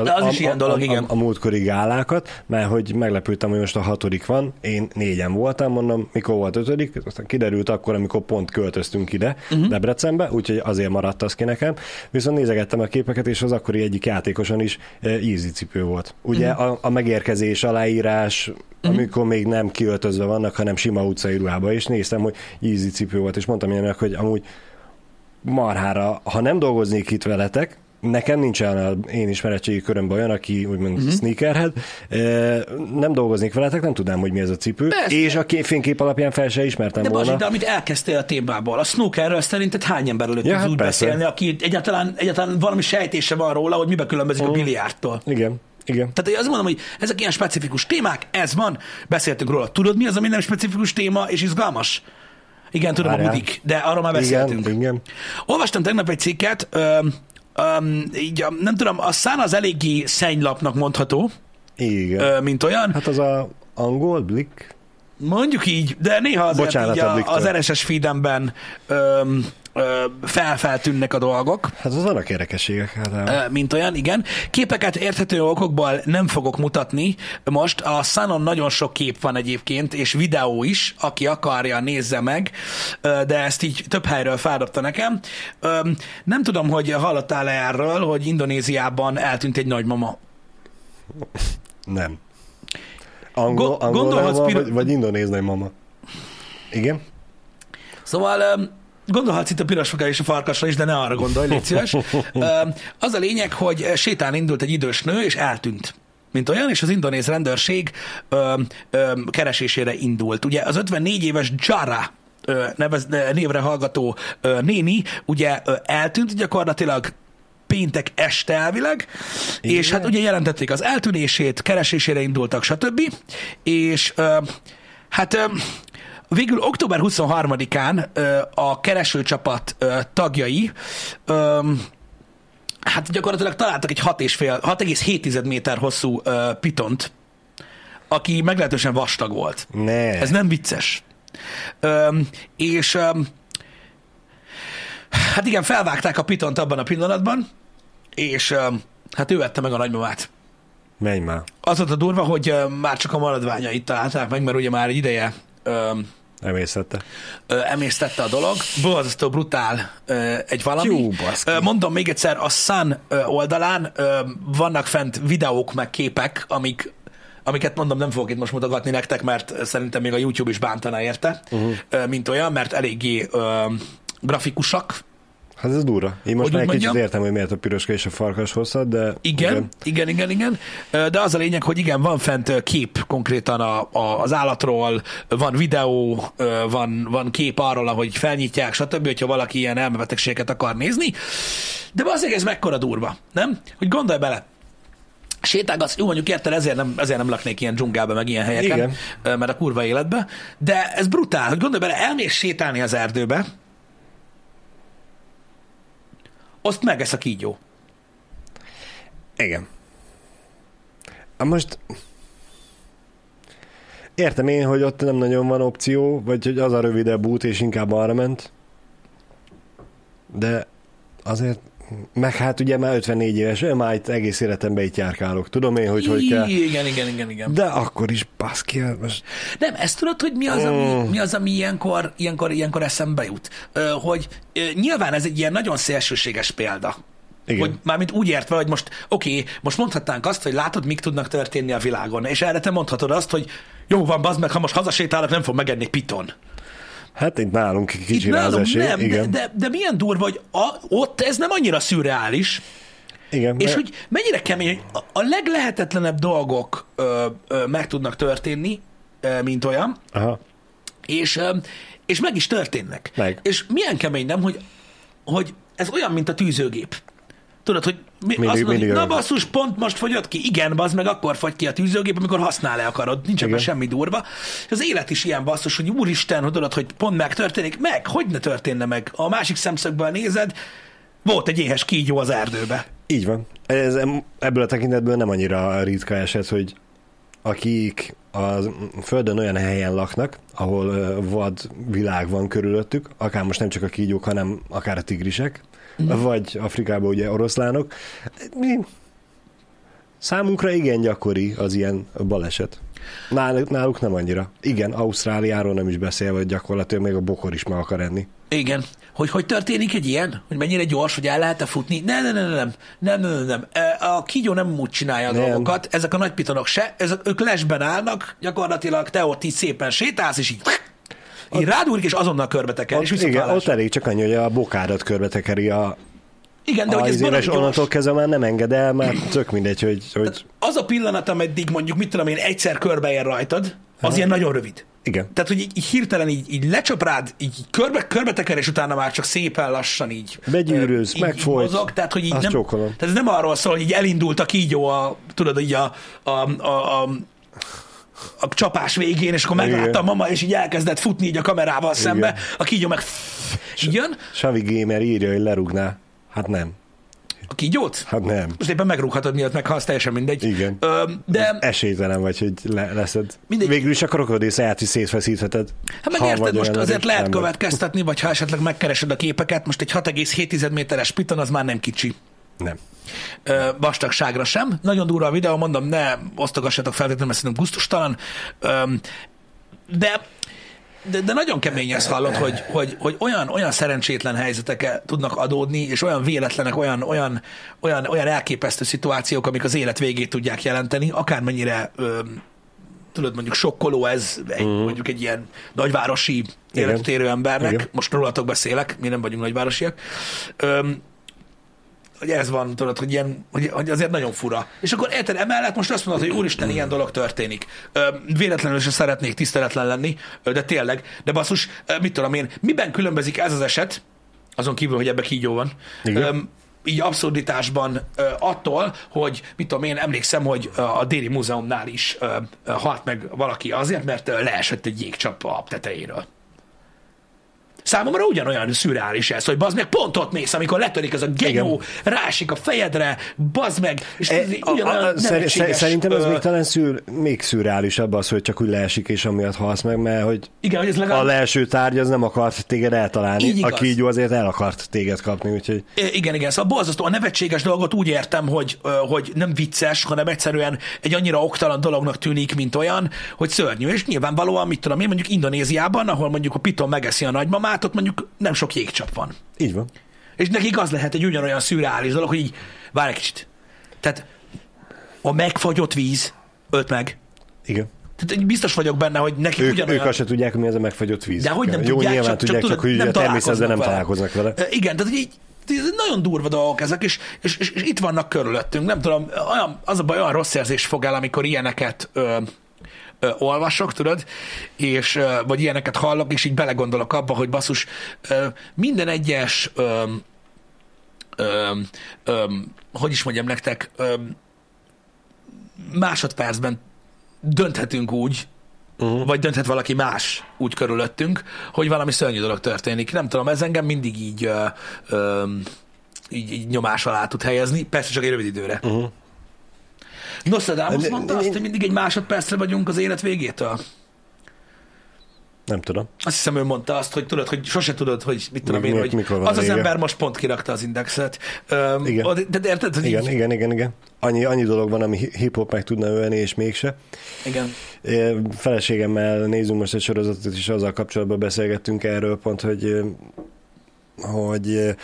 De az is ilyen dolog, a, igen. A, a múltkori gálákat, mert hogy meglepődtem, hogy most a hatodik van, én négyen voltam, mondom, mikor volt ötödik, aztán kiderült akkor, amikor pont költöztünk ide, uh-huh. Debrecenbe, úgyhogy azért maradt az ki nekem, viszont nézegettem a képeket, és az akkori egyik játékoson is eh, easy cipő volt. Ugye uh-huh. a, a megérkezés, aláírás, uh-huh. amikor még nem kiöltözve vannak, hanem sima utcai ruhába, és néztem, hogy easy cipő volt, és mondtam ilyenek, hogy amúgy marhára, ha nem dolgoznék itt veletek, nekem nincsen a én ismeretségi körömben olyan, aki úgymond uh-huh. sneakerhead, nem dolgoznék veletek, nem tudnám, hogy mi ez a cipő, Persze. és a ké- fénykép alapján fel se ismertem De volna. Bazsi, de amit elkezdtél a témából, a snookerről szerinted hány ember előtt Ja, hát úgy persze. beszélni, aki egyáltalán, egyáltalán valami sejtése van róla, hogy mibe különbözik a biliárdtól. Igen. Igen. Tehát azt mondom, hogy ezek ilyen specifikus témák, ez van, beszéltünk róla. Tudod, mi az, ami nem specifikus téma és izgalmas? Igen, tudom, Várjál. a budik, de arról már beszéltünk. Igen, igen. Olvastam tegnap egy cikket, öm, így, a- nem tudom, a szán az eléggé szennylapnak mondható, Igen. ö, mint olyan. Hát az a angol blik? Mondjuk így, de néha azért Bocsánat így a a, az RSS feedemben öm, felfeltűnnek a dolgok, Hát az vannak érdekességek. Hát, mint olyan, igen. Képeket érthető okokból nem fogok mutatni. Most a Sunon nagyon sok kép van egyébként, és videó is, aki akarja, nézze meg, de ezt így több helyről feldobta nekem. Nem tudom, hogy hallottál-e erről, hogy Indonéziában eltűnt egy nagymama. nem. Angol, Go- angol gondolhatsz, Piro- vagy, vagy indonéznai mama. Igen? Szóval gondolhatsz itt a pirosfogára és a farkasra is, de ne arra gondolj, légy szíves. Az a lényeg, hogy sétán indult egy idős nő, és eltűnt mint olyan, és az indonéz rendőrség öm, öm, keresésére indult. Ugye az 54 éves Jara ö, nevez, ö, névre hallgató ö, néni ugye ö, eltűnt gyakorlatilag péntek este elvileg, Igen. és hát ugye jelentették az eltűnését, keresésére indultak, stb. És ö, hát ö, végül október 23-án ö, a keresőcsapat tagjai hát gyakorlatilag találtak egy 6,5 6,7 méter hosszú pitont, aki meglehetősen vastag volt. Ne. Ez nem vicces. Öm, és öm, hát igen, felvágták a pitont abban a pillanatban, és öm, hát ő vette meg a nagymamát. Menj már. Az volt a durva, hogy öm, már csak a maradványait találták meg, mert ugye már egy ideje öm, Emészette. ö, emésztette a dolog. Borzasztó brutál ö, egy valami. Jó, baszki. Ö, Mondom még egyszer, a Sun ö, oldalán ö, vannak fent videók meg képek, amik amiket mondom, nem fogok itt most mutogatni nektek, mert szerintem még a YouTube is bántana érte, uh-huh. mint olyan, mert eléggé ö, grafikusak. Hát ez durva. Én most Hogy már kicsit értem, hogy miért a piroska és a farkas hosszad, de... Igen, igen, igen, igen, igen. De az a lényeg, hogy igen, van fent kép konkrétan a, a, az állatról, van videó, van, van kép arról, ahogy felnyitják, stb., hogyha valaki ilyen elmebetegséget akar nézni. De azért ez mekkora durva, nem? Hogy gondolj bele, sétálgatsz, jó mondjuk érted, ezért nem, ezért nem laknék ilyen dzsungelbe, meg ilyen helyeken, Igen. mert a kurva életbe, de ez brutál, hogy gondolj bele, elmész sétálni az erdőbe, azt megesz a kígyó. Igen. Most... Értem én, hogy ott nem nagyon van opció, vagy hogy az a rövidebb út, és inkább arra ment. De azért... Meg hát ugye már 54 éves, én már itt egész életemben itt járkálok. Tudom én, hogy hogy kell. Igen, igen, igen, igen. De akkor is, baszki, hát most... Nem, ezt tudod, hogy mi az, ami, Mm. mi az, ami ilyenkor, ilyenkor, ilyenkor eszembe jut? Hogy nyilván ez egy ilyen nagyon szélsőséges példa. Igen. Hogy mármint úgy értve, hogy most, oké, most mondhatnánk azt, hogy látod, mik tudnak történni a világon, és erre te mondhatod azt, hogy jó van, bazd meg, ha most hazasétálok, nem fog megenni piton. Hát itt nálunk Itt kicsi az nálunk esély. nem, de, igen. de, de milyen durva, hogy a, ott ez nem annyira szürreális, igen, és mert- hogy mennyire kemény, hogy a, leglehetetlenebb dolgok ö, ö, meg tudnak történni, ö, mint olyan, Aha. és, öm, és meg is történnek. Meg. És milyen kemény, nem, hogy, hogy ez olyan, mint a tűzőgép. Tudod, hogy mi, Mindig- azt mondod, mindig na basszus, pont most fogyott ki. Igen, bazd meg, akkor fogy ki a tűzőgép, amikor használni akarod. Nincs ebben semmi durva. És az élet is ilyen basszus, hogy úristen, hogy tudod, hogy pont megtörténik. Meg, hogy ne történne meg? A másik szemszögből nézed, volt egy éhes kígyó az erdőbe. Így van. Ez, ebből a tekintetből nem annyira ritka eset, hogy akik a Földön olyan helyen laknak, ahol vad világ van körülöttük, akár most nem csak a kígyók, hanem akár a tigrisek. Vagy Afrikában ugye oroszlánok. Mi? Számunkra igen gyakori az ilyen baleset. Náluk, náluk nem annyira. Igen, Ausztráliáról nem is beszélve, hogy gyakorlatilag még a bokor is meg akar enni. Igen. Hogy hogy történik egy ilyen? Hogy mennyire gyors, hogy el lehet-e futni? Nem, nem, nem, nem, nem, nem, nem, nem. A kígyó nem úgy csinálja a Nem. dolgokat, ezek a nagy pitonok se, ezek, ők lesben állnak, gyakorlatilag te ott így szépen sétálsz, és így, így rádúrik, és azonnal körbeteker, és Ott, igen, visszatállásra. ott elég csak annyi, hogy a bokádat körbe tekeri a, Igen, de a hogy ez és onnantól kezdve már nem enged el, már tök mindegy, hogy, hogy Az a pillanat, ameddig mondjuk, mit tudom én, egyszer körbeér rajtad, az ilyen nagyon rövid. Igen. Tehát, hogy így, így hirtelen így, így lecsap rád, így körbe, körbe teker, és utána már csak szépen lassan így Begyűrűz, így, megfolyt, így mozog, tehát, hogy így nem, csókolom. tehát ez nem arról szól, hogy így elindult a kígyó a, tudod, így a, a, a, a a csapás végén, és akkor meglátta Igen. a mama, és így elkezdett futni így a kamerával szembe, a kígyó meg így jön, Savi Gamer írja, hogy lerúgná. Hát nem. a kígyót, Hát nem. most éppen megrúghatod miatt meghalsz, teljesen mindegy. Igen. Ö, de Esélytelen vagy, hogy le, leszed. Mindegy. Végül is a krokodil száját is szétfeszítheted. Hát meg Ha érted, most azért lehet ember. következtetni, vagy ha esetleg megkeresed a képeket, most egy 6,7 méteres piton az már nem kicsi. Nem. Ö, vastagságra sem. Nagyon durva a videó, mondom, ne osztogassatok feltétlenül, mert szerintem gusztustalan. Ö, de de, de nagyon kemény ezt hallod, hogy, hogy, hogy olyan, olyan szerencsétlen helyzetek tudnak adódni, és olyan véletlenek, olyan, olyan, olyan, olyan elképesztő szituációk, amik az élet végét tudják jelenteni, akármennyire ö, tudod, mondjuk sokkoló ez egy, uh-huh. mondjuk egy ilyen nagyvárosi életet érő embernek, Igen. most rólatok beszélek, mi nem vagyunk nagyvárosiak, Öm, hogy ez van, tudod, hogy, ilyen, hogy, hogy azért nagyon fura. És akkor érted, emellett most azt mondod, hogy úristen, ilyen dolog történik. Ö, véletlenül se szeretnék tiszteletlen lenni, ö, de tényleg, de basszus, ö, mit tudom én, miben különbözik ez az eset, azon kívül, hogy ebbe kígyó van, Igen. Öm, így abszurditásban ö, attól, hogy mit tudom én, emlékszem, hogy ö, a Déri Múzeumnál is ö, ö, halt meg valaki azért, mert ö, leesett egy jégcsap a tetejéről. Számomra ugyanolyan szürreális ez, hogy bazd meg, pont ott mész, amikor letörik ez a genyó, rásik a fejedre, bazd meg, és E, A, ugyanolyan a, szer, nevetséges, szerintem ez ö, még talán szűr, még szürreálisabb az, hogy csak úgy leesik, és amiatt halsz meg, mert hogy Igen, hogy ez a legalább leeső tárgy az nem akart téged eltalálni, Így a igaz. kígyó azért el akart téged kapni, úgyhogy Igen, igen, szóval borzasztó. A nevetséges dolgot úgy értem, hogy, hogy nem vicces, hanem egyszerűen egy annyira oktalan dolognak tűnik, mint olyan, hogy szörnyű. És nyilvánvalóan, mit tudom én, mondjuk Indonéziában, ahol mondjuk a piton megeszi a nagymamát, ott mondjuk nem sok jégcsap van. így van. És nekik az lehet egy ugyanolyan szürreális dolog, hogy így, várj egy kicsit. Tehát a megfagyott víz ölt meg. Igen. Tehát biztos vagyok benne, hogy nekik Ők, ugyanolyan... ők azt se tudják, hogy mi ez a megfagyott víz. De hogy nem Jó, tudják, nyilván csak, tudják, csak, csak, hogy nem a természetben nem találkoznak vele. Igen, tehát így nagyon durva dolgok ezek, és, és, és, és itt vannak körülöttünk. Nem tudom, olyan, az a baj, olyan rossz érzés fog el, amikor ilyeneket ö, ö, olvasok, tudod, és, ö, vagy ilyeneket hallok, és így belegondolok abba, hogy basszus, ö, minden egyes ö, ö, ö, hogy is mondjam nektek, ö, másodpercben dönthetünk úgy, uh-huh. vagy dönthet valaki más úgy körülöttünk, hogy valami szörnyű dolog történik. Nem tudom, ez engem mindig így, ö, ö, így, így nyomás alá tud helyezni, persze csak egy rövid időre. Uh-huh. Nostradamus De- mondta de- azt, hogy mindig egy másodpercre vagyunk az élet végétől. Nem tudom. Azt hiszem, ő mondta azt, hogy tudod, hogy sose tudod, hogy mit tudom Mi- én, hogy mikor van az az ember most pont kirakta az indexet. Öm, Igen. od- De érted, hogy Igen, így, igen, igen, igen. Annyi, annyi dolog van, ami hi- hip-hop meg tudna ölni, és mégse. igen. É, Feleségemmel nézünk most egy sorozatot, és azzal kapcsolatban beszélgettünk erről pont, hogy, hogy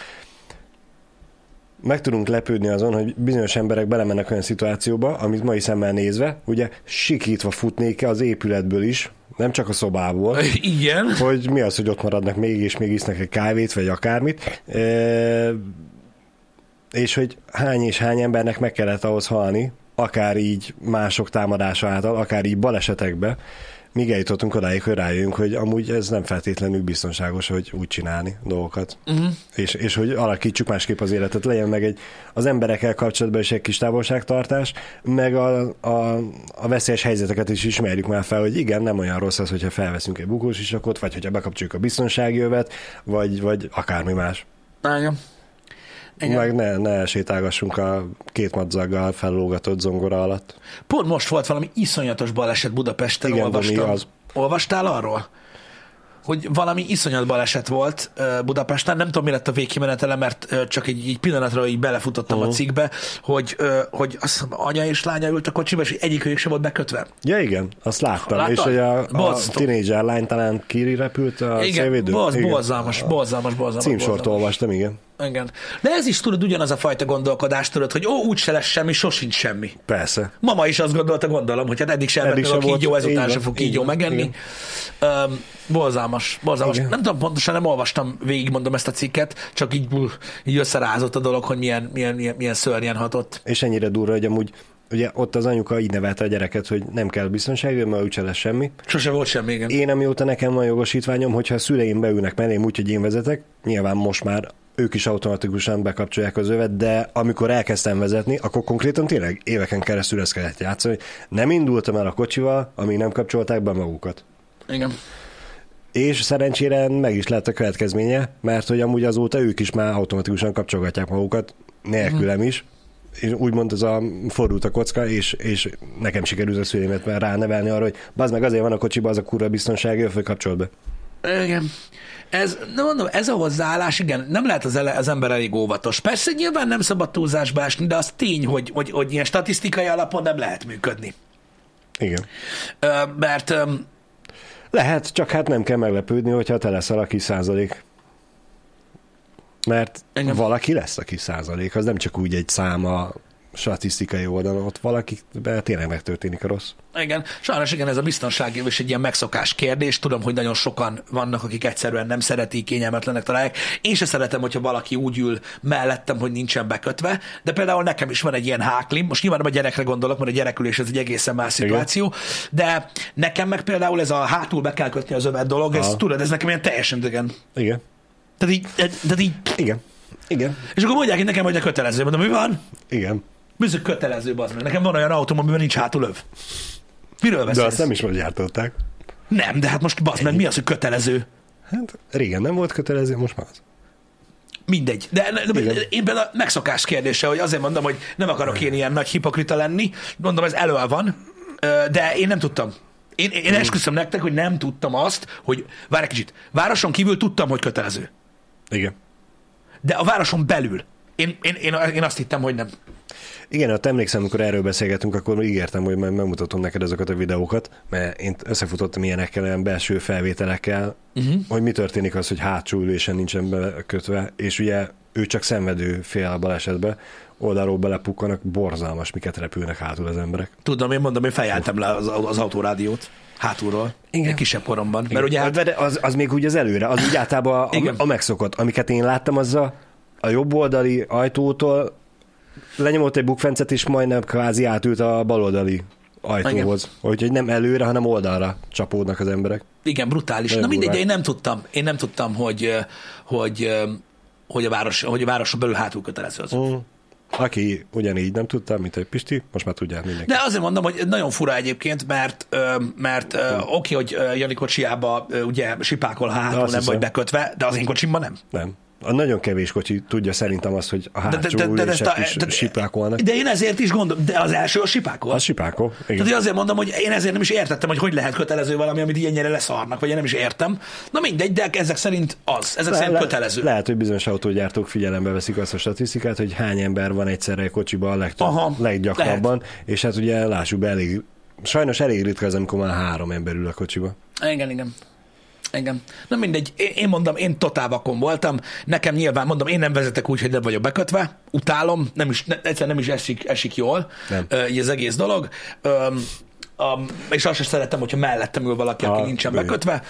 meg tudunk lepődni azon, hogy bizonyos emberek belemennek olyan szituációba, amit mai szemmel nézve, ugye sikítva futnék az épületből is, nem csak a szobából, Igen. hogy mi az, hogy ott maradnak még, és még isznak egy kávét, vagy akármit. E, és hogy hány és hány embernek meg kellett ahhoz halni, akár így mások támadása által, akár így balesetekbe, míg eljutottunk odáig, hogy rájöjjünk, hogy amúgy ez nem feltétlenül biztonságos, hogy úgy csinálni dolgokat. Uh-huh. És, és hogy alakítsuk másképp az életet, legyen meg egy, az emberekkel kapcsolatban is egy kis távolságtartás, meg a, a, a veszélyes helyzeteket is ismerjük már fel, hogy igen, nem olyan rossz az, hogyha felveszünk egy bukósisakot, vagy hogyha bekapcsoljuk a biztonsági övet, vagy, vagy akármi más. Igen. Igen. Meg ne, ne sétálgassunk a két madzaggal fellógatott zongora alatt. Pont most volt valami iszonyatos baleset Budapesten, Igen, olvastam. Az. Olvastál arról? Hogy valami iszonyat baleset volt Budapesten, nem tudom, mi lett a végkimenetele, mert csak egy, egy pillanatra így belefutottam uh-huh. a cikkbe, hogy, hogy azt hiszem, anya és lánya ült a kocsiba, és egyikőjük sem volt bekötve. Ja, igen, azt láttam. Láttad? És hogy a, a Borzasztó. tínédzser lány talán kirepült a Igen, szélvédő? bolz, Igen. borzalmas, borzalmas, borzalmas. Címsort borzalmas. olvastam, igen. Igen. De ez is tudod, ugyanaz a fajta gondolkodás, tudod, hogy ó, úgy se lesz semmi, sosincs semmi. Persze. Mama is azt gondolta, gondolom, hogy hát eddig sem Eddig eddig meg a se volt, kígyó, ezután így se van, fog így kígyó megenni. Um, borzalmas, borzalmas. Igen. Nem tudom pontosan, nem olvastam végig, mondom ezt a cikket, csak így, így összerázott a dolog, hogy milyen, milyen, milyen, milyen szörnyen hatott. És ennyire durva, hogy amúgy ugye ott az anyuka így nevelte a gyereket, hogy nem kell biztonságőr, mert úgyse lesz semmi. Sose volt semmi, igen. Én, amióta nekem van jogosítványom, hogyha a szüleim beülnek mellém úgy, hogy én vezetek, nyilván most már ők is automatikusan bekapcsolják az övet, de amikor elkezdtem vezetni, akkor konkrétan tényleg éveken keresztül ezt kellett játszani. Nem indultam el a kocsival, amíg nem kapcsolták be magukat. Igen. És szerencsére meg is lett a következménye, mert hogy amúgy azóta ők is már automatikusan kapcsolgatják magukat, nélkülem is, és úgymond az a fordult a kocka, és, és nekem sikerült a szüleimet már ránevelni arra, hogy bazd meg azért van a kocsiba az a kurva biztonsági, hogy kapcsolt be. Igen. Ez, nem mondom, ez a hozzáállás, igen, nem lehet az, ele, az ember elég óvatos. Persze nyilván nem szabad túlzásba esni, de az tény, hogy, hogy, hogy ilyen statisztikai alapon nem lehet működni. Igen. Ö, mert ö, Lehet, csak hát nem kell meglepődni, hogyha te leszel a kis százalék. Mert. Igen. valaki lesz a kis százalék, az nem csak úgy egy száma statisztikai oldalon, ott valaki tényleg megtörténik a rossz. Igen, sajnos igen, ez a biztonsági és egy ilyen megszokás kérdés. Tudom, hogy nagyon sokan vannak, akik egyszerűen nem szeretik, kényelmetlenek találják. Én se szeretem, hogyha valaki úgy ül mellettem, hogy nincsen bekötve, de például nekem is van egy ilyen háklim. Most nyilván a gyerekre gondolok, mert a gyerekülés ez egy egészen más Igen. szituáció, de nekem meg például ez a hátul be kell kötni az övet dolog, ez tudod, ez nekem ilyen teljesen idegen. Igen. Tehát így, tehát így, Igen. Igen. és akkor mondják itt nekem, hogy a kötelező. Mondom, mi van? Igen. Bizony kötelező, az meg. Nekem van olyan autóm, amiben nincs hátulöv. Miről De beszélsz? azt nem is most gyártották. Nem, de hát most bazd meg, mi az, hogy kötelező? Hát régen nem volt kötelező, most már az. Mindegy. De, de Igen. én például a megszokás kérdése, hogy azért mondom, hogy nem akarok én ilyen nagy hipokrita lenni. Mondom, ez elő van, de én nem tudtam. Én, én esküszöm nektek, hogy nem tudtam azt, hogy várj egy kicsit, városon kívül tudtam, hogy kötelező. Igen. De a városon belül. Én, én, én, én azt hittem, hogy nem. Igen, ott emlékszem, amikor erről beszélgetünk, akkor ígértem, hogy majd megmutatom neked ezeket a videókat, mert én összefutottam ilyenekkel, olyan belső felvételekkel, uh-huh. hogy mi történik az, hogy hátsó ülésen nincsen bekötve, és ugye ő csak szenvedő fél a balesetbe, oldalról belepukkanak, borzalmas, miket repülnek hátul az emberek. Tudom, én mondom, én fejeltem le az, az autórádiót hátulról. Igen. Kisebb koromban. Mert Igen. ugye hát, De az, az még úgy az előre, az úgy általában Igen. a, a megszokott. Amiket én láttam, az a, a jobb oldali ajtótól lenyomott egy bukfencet, és majdnem kvázi átült a baloldali ajtóhoz. Úgyhogy nem előre, hanem oldalra csapódnak az emberek. Igen, brutális. Nagyon Na mindegy, durván. én nem tudtam. Én nem tudtam, hogy, hogy, hogy, a, város, hogy a városon belül hátul kötelező az. Mm. Aki ugyanígy nem tudta, mint egy Pisti, most már tudják mindenki. De azért mondom, hogy nagyon fura egyébként, mert, mert ö, oké, hogy Jani kocsiába ugye sipákol hátul, nem hiszem. vagy bekötve, de az én kocsimban nem. Nem. A nagyon kevés kocsi tudja szerintem azt, hogy a hátsó de, de, de, de, is de, sipákolnak. de én ezért is gondolom, de az első a sipákol. Az sipákol. Tehát Igen. én azért mondom, hogy én ezért nem is értettem, hogy hogy lehet kötelező valami, amit ilyennyire leszarnak, vagy én nem is értem. Na mindegy, de ezek szerint az, ezek szerint kötelező. lehet, hogy bizonyos autógyártók figyelembe veszik azt a statisztikát, hogy hány ember van egyszerre egy kocsiban a legtöbb, Aha, leggyakrabban, és hát ugye lássuk be, elég, sajnos elég ritka az, amikor már három ember ül a kocsiba. Igen, igen. Igen. Na mindegy, én, én mondom, én totál vakon voltam. Nekem nyilván, mondom, én nem vezetek úgy, hogy nem vagyok bekötve. Utálom, nem is, ne, egyszerűen nem is esik, esik jól Nem. Így az egész dolog. Öm, um, és azt sem szeretem, hogyha mellettem ül valaki, aki Ah, nincsen igen. bekötve.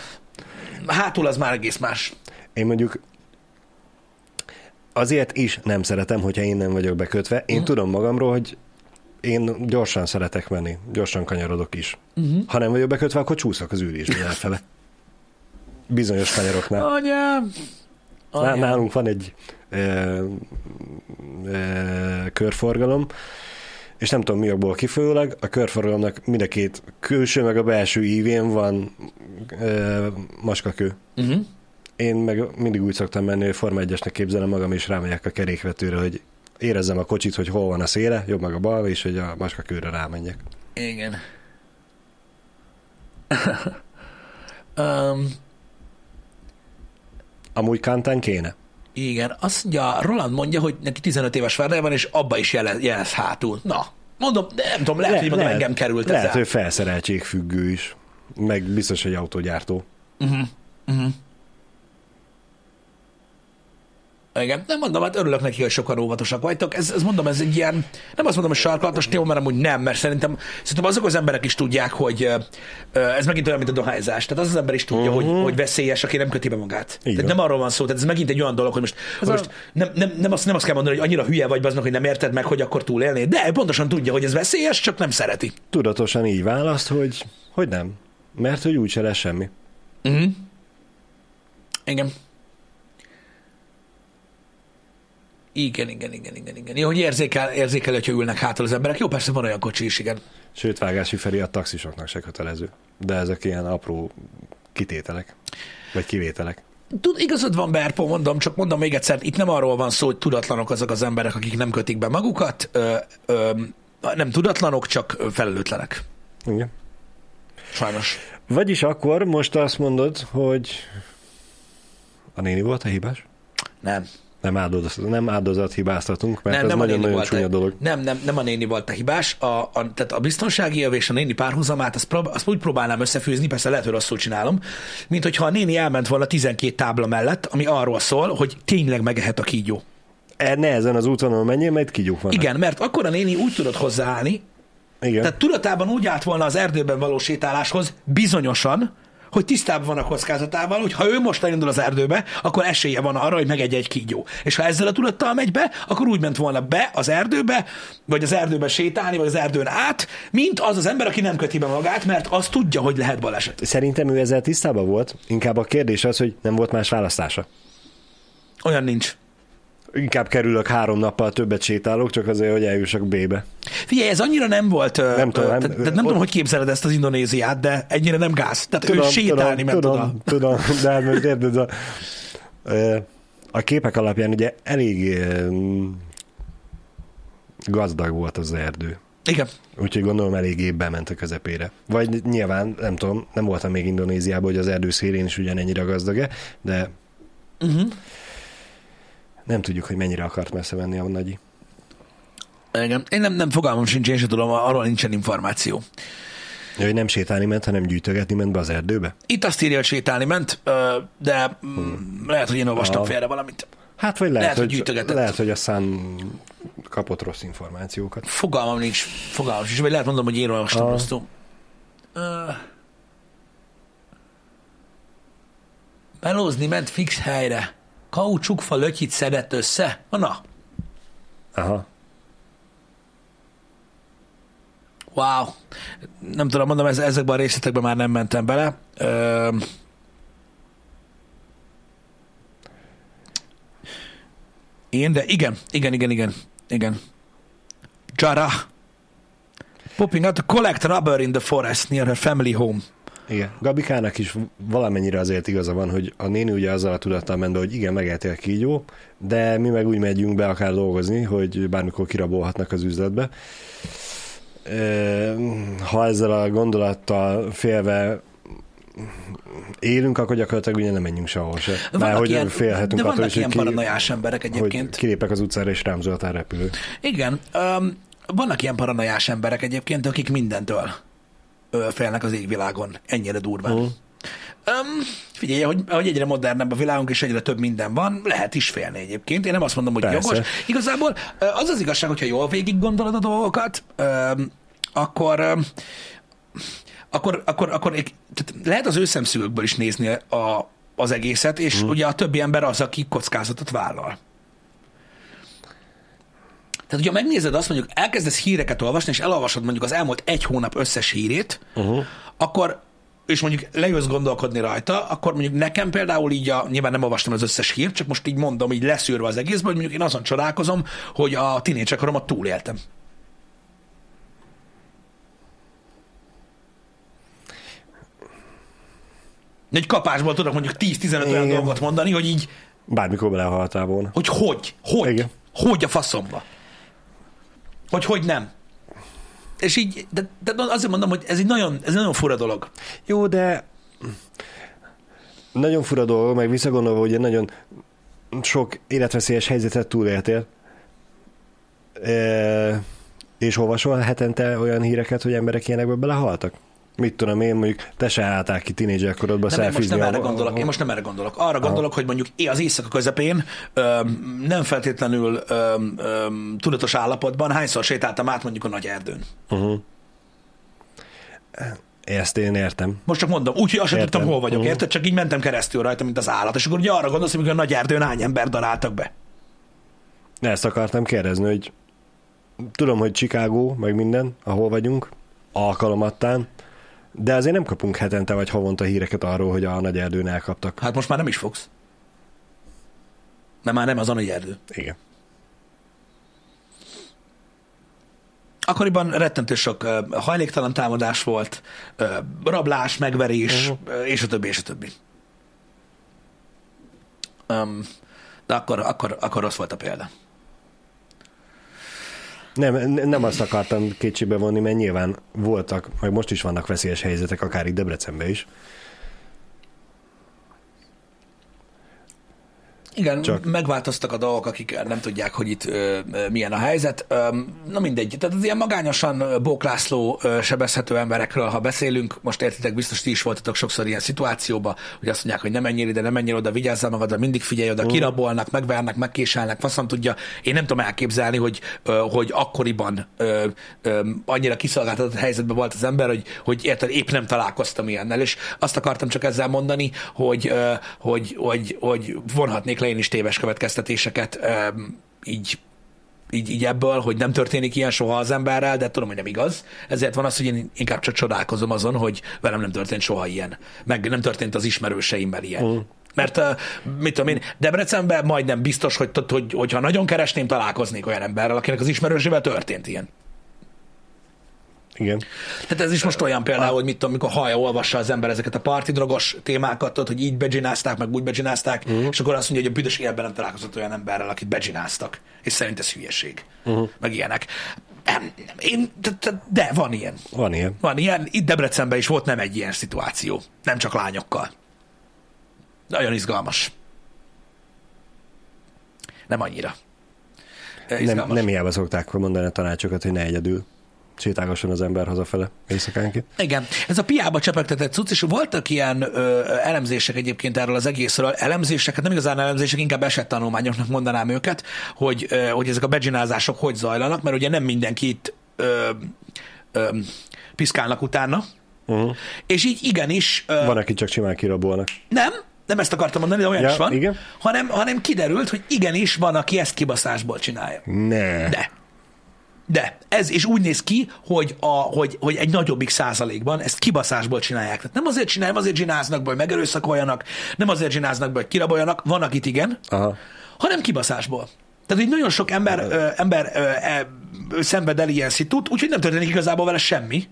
Hátul az már egész más. Én mondjuk azért is nem szeretem, hogyha én nem vagyok bekötve. Én Mhm. tudom magamról, hogy én gyorsan szeretek menni, gyorsan kanyarodok is. Uh-huh. Ha nem vagyok bekötve, akkor csúszok az ülésben elfele. Bizonyos kanyaroknál. Anyám! Anyám. Nálunk van egy ö, ö, körforgalom, és nem tudom mi jobból kifolyólag, a körforgalomnak mind a két külső meg a belső ívén van ö, maskakő. Uh-huh. Én meg mindig úgy szoktam menni, hogy Forma 1-esnek képzelem magam, és rámegyek a kerékvetőre, hogy érezzem a kocsit, hogy hol van a széle, jobb meg a bal, és hogy a maskakőre rámenjek. Igen. um, Amúgy kántán kéne. igen, azt mondja, Roland mondja, hogy neki 15 éves Ferrari van, és abba is jelez, jelez hátul. Na, mondom, nem tudom, lehet, Le- hogy mondom, engem került Lehet, ezzel. hogy felszereltség függő is. Meg biztos, hogy autógyártó. Uh-huh. Uh-huh. Igen, nem mondom, hát örülök neki, hogy sokan óvatosak vagytok. Ez, ez mondom, ez egy ilyen, nem azt mondom, hogy sarkalatos téma, mert amúgy nem, mert szerintem, szerintem azok az emberek is tudják, hogy ez megint olyan, mint a dohányzás. Tehát az az ember is tudja, uh-huh. hogy, hogy veszélyes, aki nem köti be magát. Mhm. Így Tehát nem arról van szó, tehát ez megint egy olyan dolog, hogy most, hogy a- most nem, nem, nem, azt, nem azt kell mondani, hogy annyira hülye vagy aznak, hogy nem érted meg, hogy akkor túlélnéd. De pontosan tudja, hogy ez veszélyes, csak nem szereti. Tudatosan így választ, hogy, hogy nem. Mert hogy úgyse lesz semmi. Uh-huh. Igen. Igen, igen, igen, igen, igen. Jó, hogy érzékel, érzékel, hogyha ülnek hátul az emberek. Jó, persze van olyan kocsi is, igen. Sőt, vágási felé a taxisoknak se kötelező. De ezek ilyen apró kitételek. Vagy kivételek. Tud, igazad van, Berpo, mondom, csak mondom még egyszer, itt nem arról van szó, hogy tudatlanok azok az emberek, akik nem kötik be magukat, ö, ö, nem tudatlanok, csak felelőtlenek. Igen. Sajnos. Vagyis akkor most azt mondod, hogy a néni volt a hibás? Nem. Nem, áldozat, nem áldozat hibáztatunk, mert nem, ez nagyon-nagyon csúnya a, dolog. Nem, nem, nem a néni volt a hibás. A, a, tehát a biztonsági év és a néni párhuzamát, azt, prób- azt úgy próbálnám összefűzni, persze lehet, hogy rosszul csinálom, mint hogyha a néni elment volna 12 tábla mellett, ami arról szól, hogy tényleg megehet a kígyó. E, ne ezen az úton menjél, mert kígyók vannak. Igen, mert akkor a néni úgy tudott hozzáállni, Igen. tehát tudatában úgy állt volna az erdőben való sétáláshoz, bizonyosan, hogy tisztában van a kockázatával, hogy ha ő most elindul az erdőbe, akkor esélye van arra, hogy megegye egy kígyó. És ha ezzel a tudattal megy be, akkor úgy ment volna be az erdőbe, vagy az erdőbe sétálni, vagy az erdőn át, mint az az ember, aki nem köti be magát, mert az tudja, hogy lehet baleset. Szerintem ő ezzel tisztában volt. Inkább a kérdés az, hogy nem volt más választása. Olyan nincs. Inkább kerülök három nappal többet sétálok, csak azért, hogy eljussak B-be. Figyelj, ez annyira nem volt, Nem tudom, nem- tehát, nem ott- tudom, hogy képzeled ezt az Indonéziát, de ennyire nem gáz. Tehát ő sétálni ment tudom, oda. tudom, de hát most érted, a, a képek alapján ugye elég gazdag volt az erdő. Igen. Úgyhogy gondolom eléggé bement a közepére. Vagy nyilván, nem tudom, nem voltam még Indonéziában, hogy az erdő szélén is ugyanennyire gazdag-e, de Uh-huh. Nem tudjuk, hogy mennyire akart messze menni a nagyi. Igen. Én nem, nem fogalmam sincs, én sem tudom, arról nincsen információ. Ja, hogy nem sétálni ment, hanem gyűjtögetni ment be az erdőbe? Itt azt írja, hogy sétálni ment, de mm, lehet, hogy én olvastam Aha. félre valamit. Hát, vagy lehet, Lehet, hogy gyűjtögetett. lehet, hogy a szám kapott rossz információkat. Fogalmam nincs, fogalmam sincs, vagy lehet mondom, hogy én olvastam Ah. rosszul. Ö, Melózni ment fix helyre. Kaucsukfa lötyit szedett össze. Na, Aha. wow. Nem tudom, mondom, ez, ezekben a részletekben már nem mentem bele. Ö, én, de igen, igen, igen, igen, igen. Jara. Popping out to collect rubber in the forest near her family home. Igen. Gabikának is valamennyire azért igaza van, hogy a néni ugye azzal a tudattal ment be, hogy igen, megeltél kígyó, de mi meg úgy megyünk be akár dolgozni, hogy bármikor kirabolhatnak az üzletbe. Ha ezzel a gondolattal félve élünk, akkor gyakorlatilag ugye nem menjünk sehol se. Már hogy ilyen, félhetünk de attól vannak is, ilyen hogy, ki, paranoiás emberek hogy egyébként. kilépek az utcára és rám repülő. Igen, um, vannak ilyen paranoiás emberek egyébként, akik mindentől ö, félnek az égvilágon, ennyire durván. Mhm. Um, figyelj, hogy, hogy egyre modernebb a világunk, és egyre több minden van, lehet is félni egyébként. Én nem azt mondom, hogy Persze. jogos. Igazából az az igazság, hogyha jól végig gondolod a dolgokat, um, akkor, um, akkor, akkor, akkor tehát lehet az ő szemszögükből is nézni a, az egészet, és mm. ugye a többi ember az, aki kockázatot vállal. Tehát, hogyha megnézed azt, mondjuk elkezdesz híreket olvasni, és elolvasod mondjuk az elmúlt egy hónap összes hírét, uh-huh. akkor és mondjuk lejössz gondolkodni rajta, akkor mondjuk nekem például így, a, nyilván nem olvastam az összes hírt, csak most így mondom, így leszűrve az egészben, hogy mondjuk én azon csodálkozom, hogy a tinédzserkoromat túléltem. Egy kapásból tudok mondjuk 10-15 olyan dolgot mondani, hogy így, Bármikor belehaltál volna. hogy hogy, hogy, Igen. hogy a faszomba. Hogy hogy nem. És így, de, de azért mondom, hogy ez egy nagyon, ez egy nagyon fura dolog. Jó, de nagyon fura dolog, meg visszagondolva, hogy nagyon sok életveszélyes helyzetet túléltél. E, és olvasol hetente olyan híreket, hogy emberek ilyenekbe belehaltak? Mit tudom én, mondjuk te se álltál ki tínédzser korodban Nem, én most nem szelfizni erre gondolok, én most nem erre gondolok. Arra gondolok, hogy mondjuk az éjszaka közepén öm, nem feltétlenül öm, öm, tudatos állapotban hányszor sétáltam át mondjuk a nagy erdőn. Ezt én értem. Most csak mondom, úgyhogy azt sem tudtam, hol vagyok, Mhm. érted? Csak így mentem keresztül rajta, mint az állat. És akkor ugye arra gondolsz, hogy a nagy erdőn hány ember daráltak be. Ezt akartam kérdezni, hogy tudom, hogy Chicago, meg minden, ahol vagyunk, alkalomattán, de azért nem kapunk hetente vagy havonta híreket arról, hogy a nagy erdőn elkaptak. Hát most már nem is fogsz. Mert már nem az a nagy erdő. Igen. Akkoriban rettentő sok ö, hajléktalan támadás volt, ö, rablás, megverés, uh-huh. és a többi, és a többi. Um, de akkor, akkor, akkor rossz volt a példa. Nem, ne- nem azt akartam kétségbe vonni, mert nyilván voltak, meg most is vannak veszélyes helyzetek, akár itt Debrecenben is. Igen, Csak- megváltoztak a dolgok, akik nem tudják, hogy itt ö, ö, milyen a helyzet. Ö, na mindegy, tehát az ilyen magányosan ö, Bók László ö, sebezhető emberekről, ha beszélünk, most értitek, biztos ti is voltatok sokszor ilyen szituációba, hogy azt mondják, hogy nem menjél ide, nem menjél oda, vigyázzál magadra, mindig figyelj oda, kirabolnak, megvernek, megkéselnek, faszom tudja. Én nem tudom elképzelni, hogy, ö, hogy akkoriban ö, ö, annyira kiszolgáltatott helyzetben volt az ember, hogy, hogy érted, épp nem találkoztam ilyennel, és azt akartam csak ezzel mondani, hogy, ö, hogy, hogy, hogy vonhatnék le én is téves következtetéseket így így, így ebből, hogy nem történik ilyen soha az emberrel, de tudom, hogy nem igaz. Ezért van az, hogy én inkább csak csodálkozom azon, hogy velem nem történt soha ilyen. Meg nem történt az ismerőseimmel ilyen. Uh. Mert, mit tudom én, Debrecenben majdnem biztos, hogy, hogy, hogyha nagyon keresném, találkoznék olyan emberrel, akinek az ismerősével történt ilyen. Igen. Tehát ez is most olyan például, hogy mit tudom, amikor hallja, olvassa az ember ezeket a partidrogos témákat, tudod, hogy így becsinázták, meg úgy becsinázták, uh-huh. és akkor azt mondja, hogy a büdös életben nem találkozott olyan emberrel, akit becsináztak, és szerint ez hülyeség, uh-huh. meg ilyenek. Nem, nem, én, de, de, de van ilyen. Van ilyen. Van ilyen. Itt Debrecenben is volt nem egy ilyen szituáció. Nem csak lányokkal. Nagyon izgalmas. Nem annyira. Nem, Izgalmas. nem hiába szokták mondani a tanácsokat, hogy ne egyedül sétálgasson az ember hazafele éjszakánként. Igen, ez a piába csepegtetett cucc, és voltak ilyen ö, elemzések egyébként erről az egészről, elemzések, hát nem igazán elemzések, inkább esettanulmányoknak mondanám őket, hogy, ö, hogy ezek a begginázások hogy zajlanak, mert ugye nem mindenki itt ö, ö, piszkálnak utána, Uh-huh. és így igenis, ö, Van, aki csak simán kirabolnak. nem, nem ezt akartam mondani, de olyan Ja, is van, igen. Hanem, hanem kiderült, hogy igenis van, aki ezt kibaszásból csinálja. Ne. De. De. Ez, és úgy néz ki, hogy, a, hogy, hogy egy nagyobbik százalékban ezt kibaszásból csinálják. Tehát nem azért csinálják, azért csináznak be, hogy megerőszakoljanak, nem azért csináznak be, hogy kiraboljanak, van, akit igen, Aha. hanem kibaszásból. Tehát így nagyon sok ember, ö, ember ö, e, ö, szenved el ilyen szitut, úgyhogy nem történik igazából vele semmi.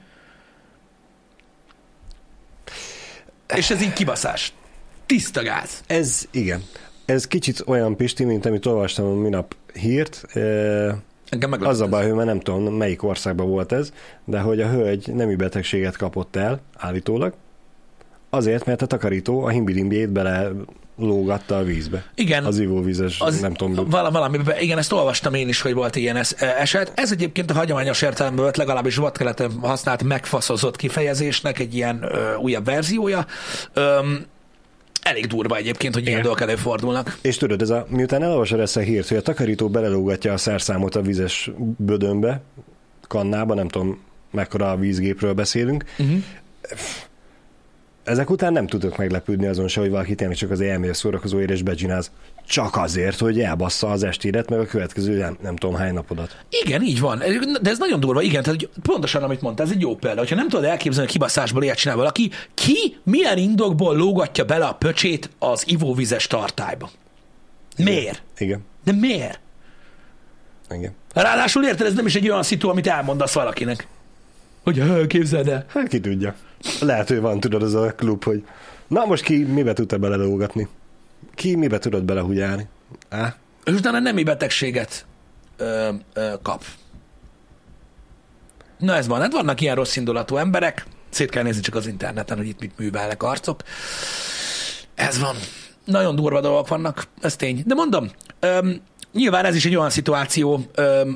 És ez így kibaszás. Tiszta gáz. Ez, igen. Ez kicsit olyan, Pisti, mint amit olvastam minap hírt. Eh, Engem meglepett Az a ez. baj, hogy már nem tudom, melyik országban volt ez, de hogy a hölgy nemi betegséget kapott el, állítólag, azért, mert a takarító a himbilimbjét bele lógatta a vízbe. Igen. Az ivóvízes, az, nem tudom. Vala, valami, igen, ezt olvastam én is, hogy volt ilyen es- eset. Ez egyébként a hagyományos értelemben vett, legalábbis vadkeleten használt megfaszozott kifejezésnek egy ilyen ö, újabb verziója. Öm, elég durva egyébként, hogy ilyen dolgok előfordulnak. És tudod, ez a, miután elolvasod ezt a hírt, hogy a takarító belelógatja a szerszámot a vizes bödönbe, kannába, nem tudom, mekkora a vízgépről beszélünk, Uh-huh. Ezek után nem tudok meglepődni azon se, hogy valaki tényleg csak az elmér szórakozóért és becsináz. Csak azért, hogy elbassza az estédet, meg a következő nem, nem tudom hány napodat. Igen, így van. De ez nagyon durva, igen, tehát hogy pontosan amit mondta, ez egy jó példa. Hogyha nem tudod elképzelni, hogy kibaszásból ilyet csinál valaki, ki milyen indokból lógatja bele a pöcsét az ivóvizes tartályba? Miért? Igen. De miért? Igen. Ráadásul érted, ez nem is egy olyan szitu, amit elmondasz valakinek. Hogy "Hö, képzeld el. Hát ki tudja. Lehet, hogy van, tudod, az a klub, hogy na most ki mibe tudta belelógatni? Ki mibe tudod belehugyálni? Á, És utána nemi betegséget ö, ö, kap. Na ez van, hát vannak ilyen rossz indulatú emberek, szét kell nézni csak az interneten, hogy itt mit művelnek arcok. Ez van. Nagyon durva dolgok vannak, ez tény. De mondom, öm, nyilván ez is egy olyan szituáció,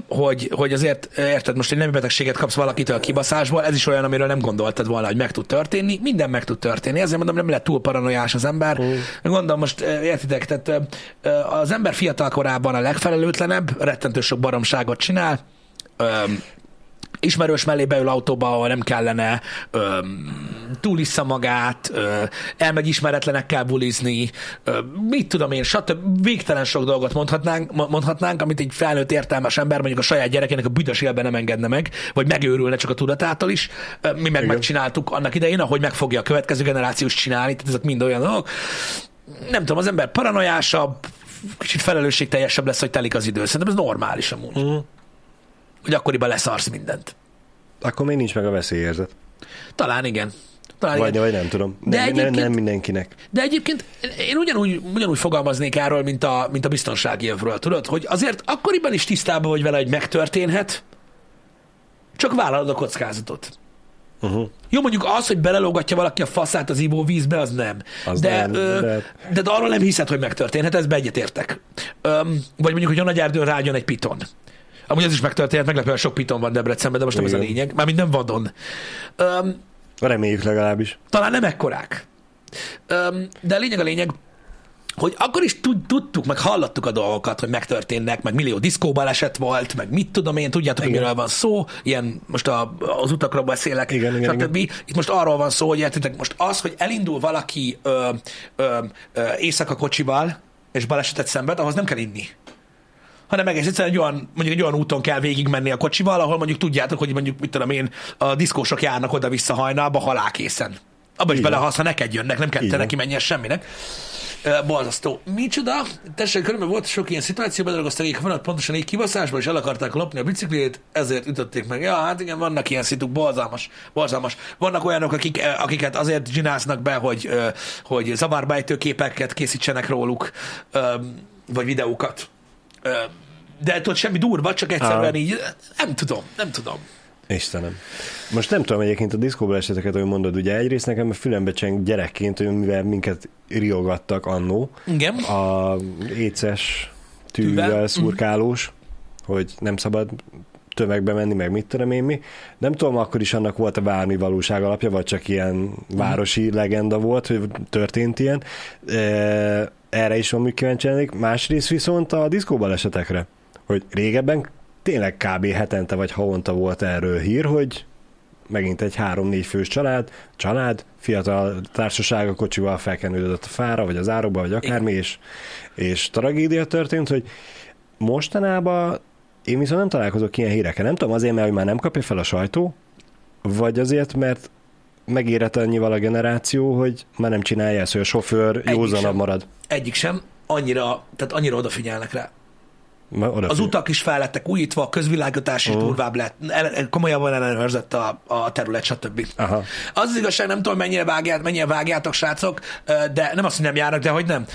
hogy, hogy azért, érted, most egy nemi betegséget kapsz valakitől a kibaszásból, ez is olyan, amiről nem gondoltad volna, hogy meg tud történni. Minden meg tud történni. Ezért mondom, nem lett túl paranoiás az ember. Mm. Gondolom most, értitek, tehát az ember fiatal korában a legfelelőtlenebb, rettentő sok baromságot csinál, ismerős mellé beül autóba, ahol nem kellene, öm, túlissza magát, ö, elmegy ismeretlenekkel bulizni, ö, mit tudom én, stb. Végtelen sok dolgot mondhatnánk, mo- mondhatnánk, amit egy felnőtt értelmes ember mondjuk a saját gyerekének a büdös élben nem engedne meg, vagy megőrülne csak a tudatától is. Ö, Mi meg Igen. megcsináltuk annak idején, ahogy meg fogja a következő generációs csinálni, tehát ezek mind olyan dolgok. Nem tudom, az ember paranoiásabb, kicsit felelősségteljesebb lesz, hogy telik az idő. Szerintem ez normális amúgy. Mm. Hogy akkoriban leszarsz mindent. Akkor még nincs meg a veszélyérzet. Talán igen. Talán Vagy, igen. vagy nem tudom. De nem, egyébként- nem mindenkinek. De egyébként én ugyanúgy, ugyanúgy fogalmaznék erről, mint a, mint a biztonsági övről, tudod? Hogy azért akkoriban is tisztában vagy vele, hogy megtörténhet, csak vállalod a kockázatot. Uh-huh. Jó, mondjuk az, hogy belelógatja valaki a faszát az ivóvízbe, az nem. Az de, nem, ö, de- de... arról nem hiszed, hogy megtörténhet, ezbe egyetértek. Öm, vagy mondjuk, hogy a nagy erdőn rágyon egy piton. Amúgy ez is megtörténhet, meglepően sok piton van Debrecenben, de most nem ez a Igen. lényeg. Mármint nem vadon. Öm, Reméljük legalábbis. talán nem ekkorák. Öm, de a lényeg a lényeg, hogy akkor is tud, tudtuk, meg hallottuk a dolgokat, hogy megtörténnek, meg millió diszkóbaleset volt, meg mit tudom én, tudjátok, hogy Igen. miről van szó, ilyen most a, az utakról beszélek, Igen, igen, stb. Itt most arról van szó, hogy értitek, most az, hogy elindul valaki ö, ö, ö, éjszaka kocsival, és balesetet szenved, ahhoz nem kell inni hanem egész egyszerűen egy olyan, mondjuk egy olyan úton kell végigmenni a kocsival, ahol mondjuk tudjátok, hogy mondjuk, mit tudom én, a diszkósok járnak oda-vissza hajnalba halálkészen. Abba is Így bele, van. ha neked jönnek, nem kell Így te neki menjen semminek. Ö, Borzasztó. Micsoda? Tessék, körülbelül volt sok ilyen szituáció, bedaragozták egy vonat pontosan egy kibaszásba, és el akarták lopni a biciklét, ezért ütötték meg. Ja, hát igen, vannak ilyen szituk, borzalmas, borzalmas. Vannak olyanok, akik, akiket azért zsináznak be, hogy, hogy zavárbejtő képeket készítsenek róluk, vagy videókat. De tudod, semmi durva, csak egyszerűen Á. így, nem tudom, nem tudom. Istenem. Most nem tudom egyébként a diszkóból eseteket, hogy mondod, ugye egyrészt nekem a fülembe cseng gyerekként, hogy mivel minket riogattak annó, Igen. a éces Tűvel. tűvel szurkálós, hogy nem szabad tömegbe menni, meg mit tudom én mi. Nem tudom, akkor is annak volt a bármi valóság alapja, vagy csak ilyen városi legenda volt, hogy történt ilyen. E, Erre is van még kíváncsi lennék. Másrészt viszont a diszkóbalesetekre, hogy régebben tényleg kb. hetente vagy havonta volt erről hír, hogy megint egy három-négy fős család, család, fiatal társaság a kocsival felkenődött a fára, vagy az árokba, vagy akármi, és, és tragédia történt, hogy mostanában én viszont nem találkozok ilyen hírekkel. Nem tudom azért, mert hogy már nem kapja fel a sajtó, vagy azért, mert megérett annyival a generáció, hogy már nem csinálja ezt, hogy a sofőr józanabb marad. Egyik sem, annyira, tehát annyira odafigyelnek rá. Oda Az utak is fel lettek újítva, a közvilágítás is durvább lett, ele- komolyabban ellenőrzött a, a terület, stb. Aha. Az az igazság, nem tudom, mennyire, vágját, mennyire vágjátok, srácok, de nem azt, hogy nem járnak, de hogy nem.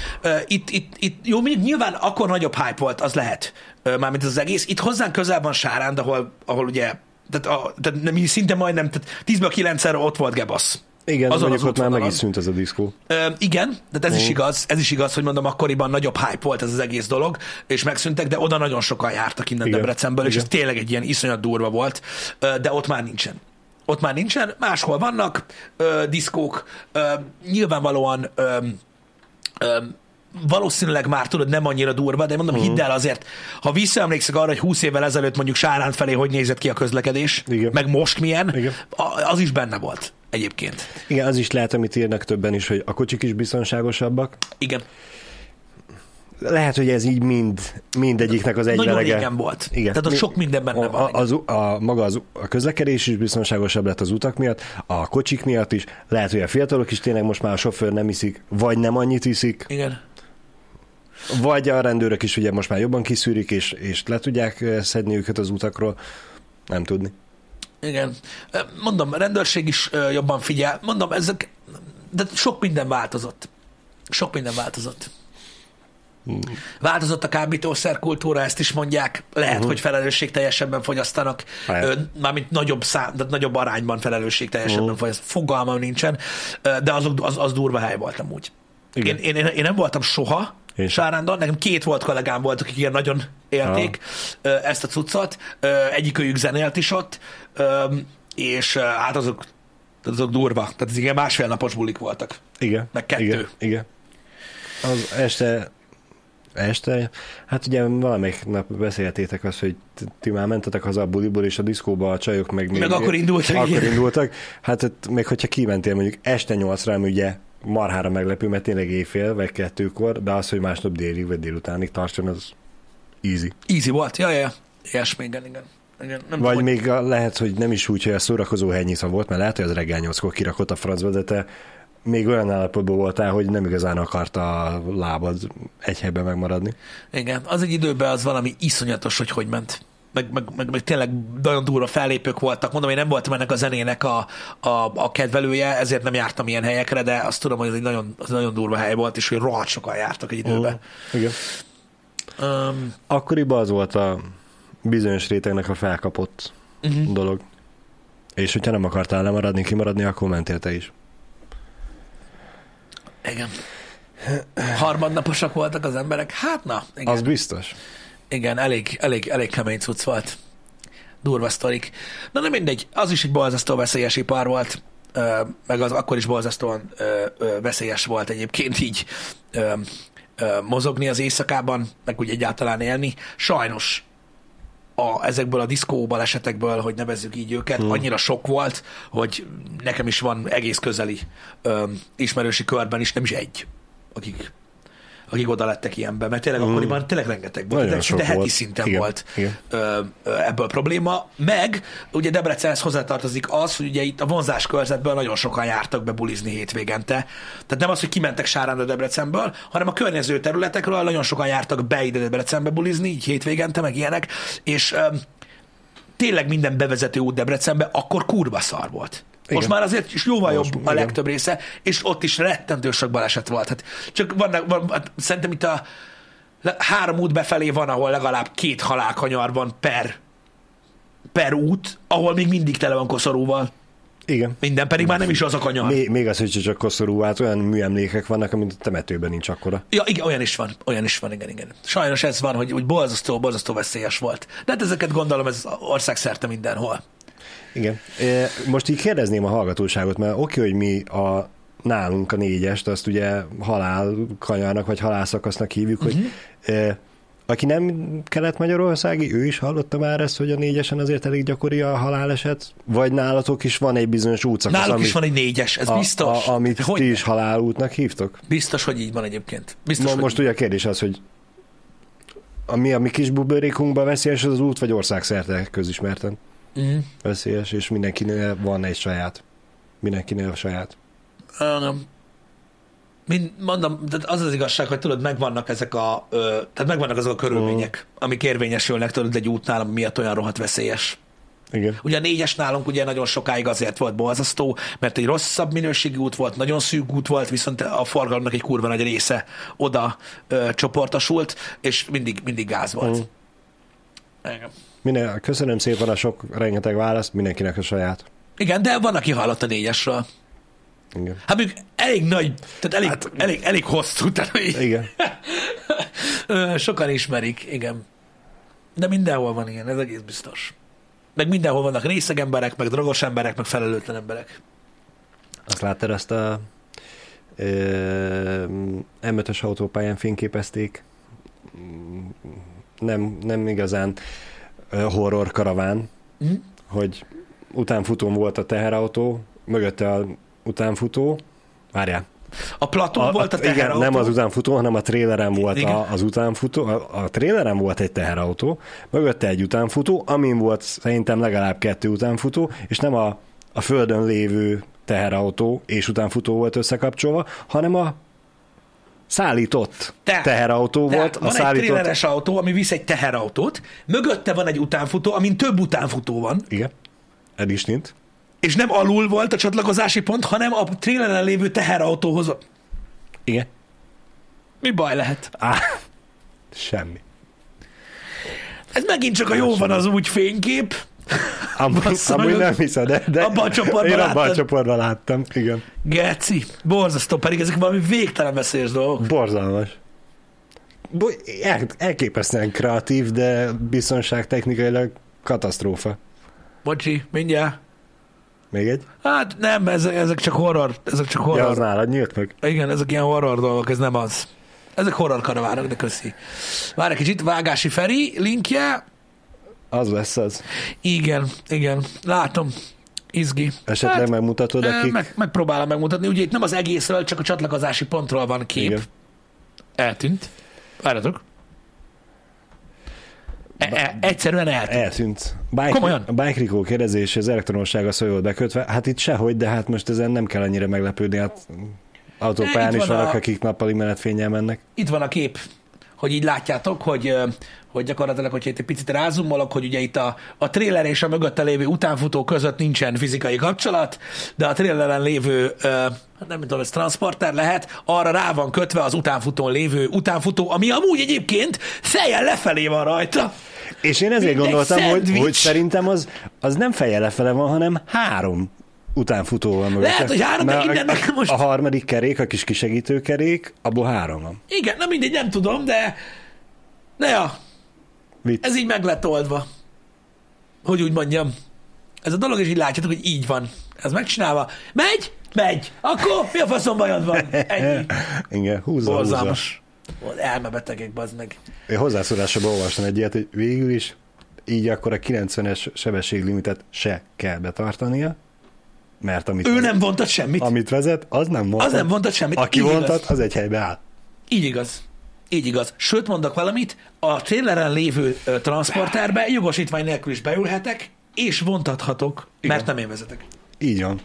Itt, itt, itt jó, nyilván akkor nagyobb hype volt, az lehet, mármint az egész. Itt hozzánk közel van Sáránd, ahol, ahol ugye, tehát, a, tehát nem, szinte majdnem, tehát 10-ből 9 ott volt Gebasz. Igen, Azon az ott már meg is szűnt ez a diszkó. Ö, igen, de ez is Ó. igaz, ez is igaz, hogy mondom, akkoriban nagyobb hype volt ez az egész dolog, és megszűntek, de oda nagyon sokan jártak innen Igen. Debrecenből, és Igen. ez tényleg egy ilyen iszonyat durva volt, de ott már nincsen. Ott már nincsen, máshol vannak ö, diszkók, ö, nyilvánvalóan ö, ö, valószínűleg már tudod, nem annyira durva, de mondom, uh-huh. hidd el azért, ha visszaemlékszek arra, hogy 20 évvel ezelőtt mondjuk Sáránt felé hogy nézett ki a közlekedés, Igen. meg most milyen, Igen. az is benne volt egyébként. Igen, az is lehet, amit írnak többen is, hogy a kocsik is biztonságosabbak. Igen. Lehet, hogy ez így mind, mindegyiknek az Nagyon egyvelege. régen volt. Igen. Tehát ott Mi- sok minden benne a, van. a, az, a, maga az, a közlekedés is biztonságosabb lett az utak miatt, a kocsik miatt is. Lehet, hogy a fiatalok is tényleg most már a sofőr nem iszik, vagy nem annyit iszik, Igen. vagy a rendőrök is ugye most már jobban kiszűrik, és, és le tudják eh, szedni őket az utakról. Nem tudni. Igen. Mondom, a rendőrség is jobban figyel. Mondom, ezek, de sok minden változott. Sok minden változott. Változott a kábítószer kultúra, ezt is mondják. Lehet, uh-huh. hogy felelősség teljesebben fogyasztanak. Ö, Mármint nagyobb, szám, de nagyobb arányban felelősség teljesebben uh-huh. fogyasztanak. Fogalmam nincsen, de azok, az, az durva hely voltam úgy. Igen. Én, én, én nem voltam soha, Sem. Sárándon. Nekem két volt kollégám volt, akik ilyen nagyon élték ö, ezt a cuccot. Egyikőjük zenélt is ott, és hát azok, azok durva. Tehát ez igen másfél napos bulik voltak. Igen. Meg kettő. Igen. igen. Az este, este, hát ugye valamelyik nap beszéltétek azt, hogy ti már mentetek haza a buliból, és a diszkóba a csajok meg még... Meg akkor indultak, Akkor igen. indultak. Hát még hogyha kimentél mondjuk este nyolcra, ami ugye marhára meglepő, mert tényleg éjfél, vagy kettőkor, de az, hogy másnap délig vagy délutánig tartson, az easy. Easy volt. Ja, ja, ja. Ilyesmi, igen, igen. igen. Nem Vagy tudom, még a, lehet, hogy nem is úgy, hogy a szórakozó helynyica volt, mert lehet, hogy az reggel nyolckor kirakott a francba, de te még olyan állapotban voltál, hogy nem igazán akarta a lábad egy helyben megmaradni. Igen, az egy időben az valami iszonyatos, hogy hogy ment. Meg, meg, meg, meg tényleg nagyon durva fellépők voltak. Mondom, én nem voltam ennek a zenének a, a, a kedvelője, ezért nem jártam ilyen helyekre, de azt tudom, hogy ez egy nagyon, az nagyon durva hely volt, és hogy rohadt sokan jártak egy időben. Igen. Um, Akkoriban az volt a bizonyos rétegnek a felkapott uh-huh. dolog. És hogyha nem akartál lemaradni, kimaradni, akkor mentél te is. Igen. Harmadnaposak voltak az emberek. Hát na, igen. Az biztos. Igen, elég, elég, elég kemény cucc volt. Durva sztorik. Na nem mindegy, az is egy borzasztó veszélyes ipar volt, ö, meg az akkor is borzasztóan ö, ö, veszélyes volt egyébként így ö, ö, mozogni az éjszakában, meg úgy egyáltalán élni. Sajnos a, ezekből a diszkó balesetekből, hogy nevezzük így őket, hmm. annyira sok volt, hogy nekem is van egész közeli ö, ismerősi körben is, nem is egy, akik, akik oda lettek ilyenbe, mert tényleg Hmm. akkoriban tényleg rengeteg volt, Nagyon szinte heti volt. szinten Igen, volt igen. ö, ö, ebből probléma, meg ugye Debrecenhez hozzátartozik az, hogy ugye itt a vonzás körzetből nagyon sokan jártak be bulizni hétvégente. Tehát nem az, hogy kimentek Sáránra Debrecenből, hanem a környező területekről nagyon sokan jártak be ide Debrecenbe bulizni, így hétvégente, meg ilyenek, és ö, tényleg minden bevezető út Debrecenbe akkor kurva szar volt. Most Igen. már azért is jóval Most, jobb a igen. legtöbb része, és ott is rettentő sok baleset volt. Hát csak vannak, van, hát szerintem itt a három út befelé van, ahol legalább két halálkanyar van per, per út, ahol még mindig tele van koszorúval. Igen. Minden pedig már nem is az a kanyar. Még, még az, hogy csak koszorú, hát olyan műemlékek vannak, amit a temetőben nincs akkora. Ja, igen, olyan is van, olyan is van, igen, igen. Sajnos ez van, hogy, hogy borzasztó, borzasztó veszélyes volt. De hát ezeket gondolom, ez országszerte mindenhol. Igen. E, Most így kérdezném a hallgatóságot, mert oké, hogy mi a nálunk a négyest, azt ugye halál kanyarnak vagy halálszakasznak hívjuk, Mhm. uh-huh. hogy e, aki nem kelet-magyarországi, ő is hallotta már ezt, hogy a négyesen azért elég gyakori a haláleset? Vagy nálatok is van egy bizonyos útszakasz, Náluk amit, is van egy négyes, ez a, biztos. A, amit hogy ti is halálútnak hívtok? Biztos, hogy így van egyébként. Biztos, Mo- hogy most ugye a kérdés az, hogy a mi a mi kis buborékunkban veszélyes az út, vagy országszerte közismerten Mm. veszélyes, és mindenkinél van egy saját. Mindenkinél a saját. Um, mind, mondom, tehát az az igazság, hogy tudod, megvannak ezek a, ö, tehát megvannak azok a körülmények, amik érvényesülnek, tudod, egy útnál, ami miatt olyan rohadt veszélyes. Igen. Ugye a négyes nálunk ugye nagyon sokáig azért volt borzasztó, mert egy rosszabb minőségű út volt, nagyon szűk út volt, viszont a forgalomnak egy kurva nagy része oda ö, csoportosult, és mindig, mindig gáz volt. Mm. Igen. Minden, köszönöm szépen a sok, rengeteg választ, mindenkinek a saját. Igen, de van, aki hallott a négyesről. Igen. Hát mondjuk elég nagy, tehát elég, hát, elég, elég hosszú, tehát így, Igen. Sokan ismerik, igen. De mindenhol van ilyen, ez egész biztos. Meg mindenhol vannak részeg emberek, meg drogos emberek, meg felelőtlen emberek. Azt láttad azt a ö, M5-ös autópályán fényképezték. Nem, nem igazán horror karaván, Hm? hogy utánfutón volt a teherautó, mögötte a utánfutó, várjál, A Platón volt a igen, teherautó. nem az utánfutó, hanem a tréleren volt Igen. a, az utánfutó. A, a tréleren volt egy teherautó, mögötte egy utánfutó, amin volt szerintem legalább kettő utánfutó, és nem a, a földön lévő teherautó és utánfutó volt összekapcsolva, hanem a szállított Tehát- teherautó Tehát volt. A van egy szállított... tréleres autó, ami visz egy teherautót, mögötte van egy utánfutó, amin több utánfutó van, Igen, ez is nincs. És nem alul volt a csatlakozási pont, hanem a tréleren lévő teherautóhoz. Igen. Mi baj lehet? Á, semmi. Ez megint csak a jó van az úgy fénykép. Amúgy, nem hiszed, de, de abban a csoportban én abban a csoportban láttam. Igen. Geci, borzasztó, pedig ezek valami végtelen veszélyes dolgok. Borzalmas. Bo- el, elképesztően kreatív, de biztonságtechnikailag katasztrófa. Bocsi, mindjárt. Még egy? Hát nem, ezek, ezek csak horror, ezek csak horror. Ja, az nálad nyílt meg? Igen, ezek ilyen horror dolgok, ez nem az. Ezek horror karavánok, de köszi. Várj egy kicsit, Vágási Feri linkje. Az lesz az. Igen, igen, látom. Izgi. Esetleg hát, megmutatod, eh, akik... Meg, megpróbálom megmutatni. Ugye itt nem az egészről, csak a csatlakozási pontról van kép. Igen. Eltűnt. Várjatok. E- e- egyszerűen eltűnt. Eltűnt. Bike, Komolyan? A Bike Rico kérdezés, az elektronosság a szó bekötve. Hát itt sehogy, de hát most ezen nem kell annyira meglepődni. Hát autópályán Ne, itt is van vannak, a- akik nappali menetfényel mennek. Itt van a kép, hogy így látjátok, hogy, hogy gyakorlatilag, hogyha itt egy picit rázumolok, hogy ugye itt a, a trailer és a mögötte lévő utánfutó között nincsen fizikai kapcsolat, de a traileren lévő, hát nem tudom, ez transporter lehet, arra rá van kötve az utánfutón lévő utánfutó, ami amúgy egyébként fejjel lefelé van rajta. És én ezért Mint egy gondoltam, hogy, szendvics. hogy szerintem az, az nem feje lefele van, hanem három utánfutó van mögötte. Lehet, hogy három, de innen a, meg most- A harmadik kerék, a kis kisegítő kerék, abból három van. Igen, na mindegy, nem tudom, de, de ja, Vicc. ez így meg lett oldva. Hogy úgy mondjam. Ez a dolog is így látjátok, hogy így van. Ez megcsinálva. Megy? Megy. Akkor mi a faszom bajod van? Ennyi. Igen, húzza, húzza. Borzalmas. Elmebetegek, bazd meg. Én hozzászólásában olvastam egy ilyet, hogy végül is így akkor a 90-es sebességlimitet se kell betartania, mert amit, Ő vezet, nem vontat semmit. amit vezet, az nem mondhat. Az nem vontat semmit. Aki Így vontat, igaz. az egy helybe áll. Így igaz. Így igaz. Sőt, mondok valamit, a traileren lévő ö, transporterbe jogosítvány nélkül is beülhetek, és vontathatok, Igen. mert nem én vezetek. Így van.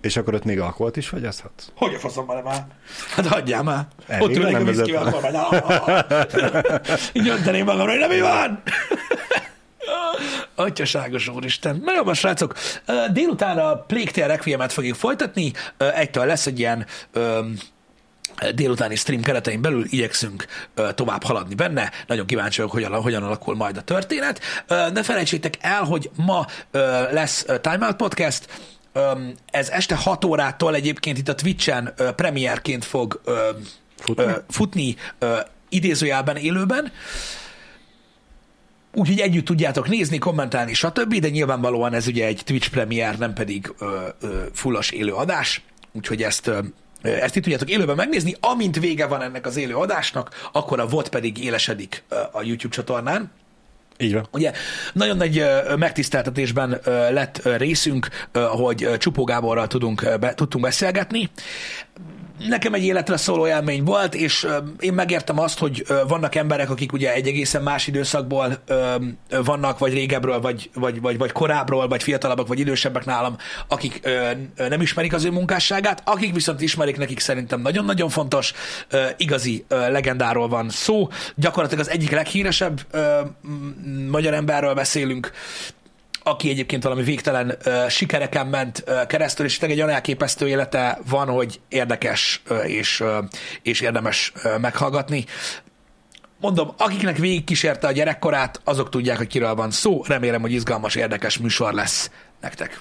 És akkor ott még alkoholt is fogyaszthatsz? Hogy a faszom van már? Hát hagyjál már. Elég, Ott ülnék a viszkivel, akkor majd. Így önteném magamra, hogy nem mi van. Atyaságos úristen. Na jó, srácok. Délután a Plague Tale Requiem-et fogjuk folytatni. Egytől lesz egy ilyen délutáni stream keretein belül igyekszünk tovább haladni benne. Nagyon kíváncsi vagyok, hogyan, hogyan alakul majd a történet. Ne felejtsétek el, hogy ma lesz Time Out Podcast, ez este 6 órától egyébként itt a Twitch-en premierként fog Futni? futni idézőjelben, élőben. Úgyhogy együtt tudjátok nézni, kommentálni, stb. De nyilvánvalóan ez ugye egy Twitch premier, nem pedig ö, ö, fullos élő adás. Úgyhogy ezt ö, ezt itt tudjátok élőben megnézni, amint vége van ennek az élő adásnak, akkor a VOD pedig élesedik a YouTube csatornán. Így van. Ugye nagyon nagy megtiszteltetésben lett részünk, hogy Csupó Gáborral tudunk, be, tudtunk beszélgetni. Nekem egy életre szóló élmény volt, és én megértem azt, hogy vannak emberek, akik ugye egy egészen más időszakból vannak, vagy régebről, vagy, vagy, vagy, vagy korábbról, vagy fiatalabbak, vagy idősebbek nálam, akik nem ismerik az ő munkásságát, akik viszont ismerik, nekik szerintem nagyon-nagyon fontos, igazi legendáról van szó. Gyakorlatilag az egyik leghíresebb magyar emberről beszélünk, aki egyébként valami végtelen ö, sikereken ment ö, keresztül, és tényleg egy olyan elképesztő élete van, hogy érdekes ö, és, ö, és érdemes ö, meghallgatni. Mondom, akiknek végig kísérte a gyerekkorát, azok tudják, hogy kiről van szó. Remélem, hogy izgalmas, érdekes műsor lesz nektek.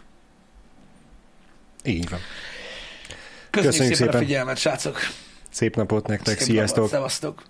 Így van. Köszönjük, Köszönjük szépen, a szépen. figyelmet, srácok! Szép napot nektek, Szép sziasztok! napot, Szevasztok!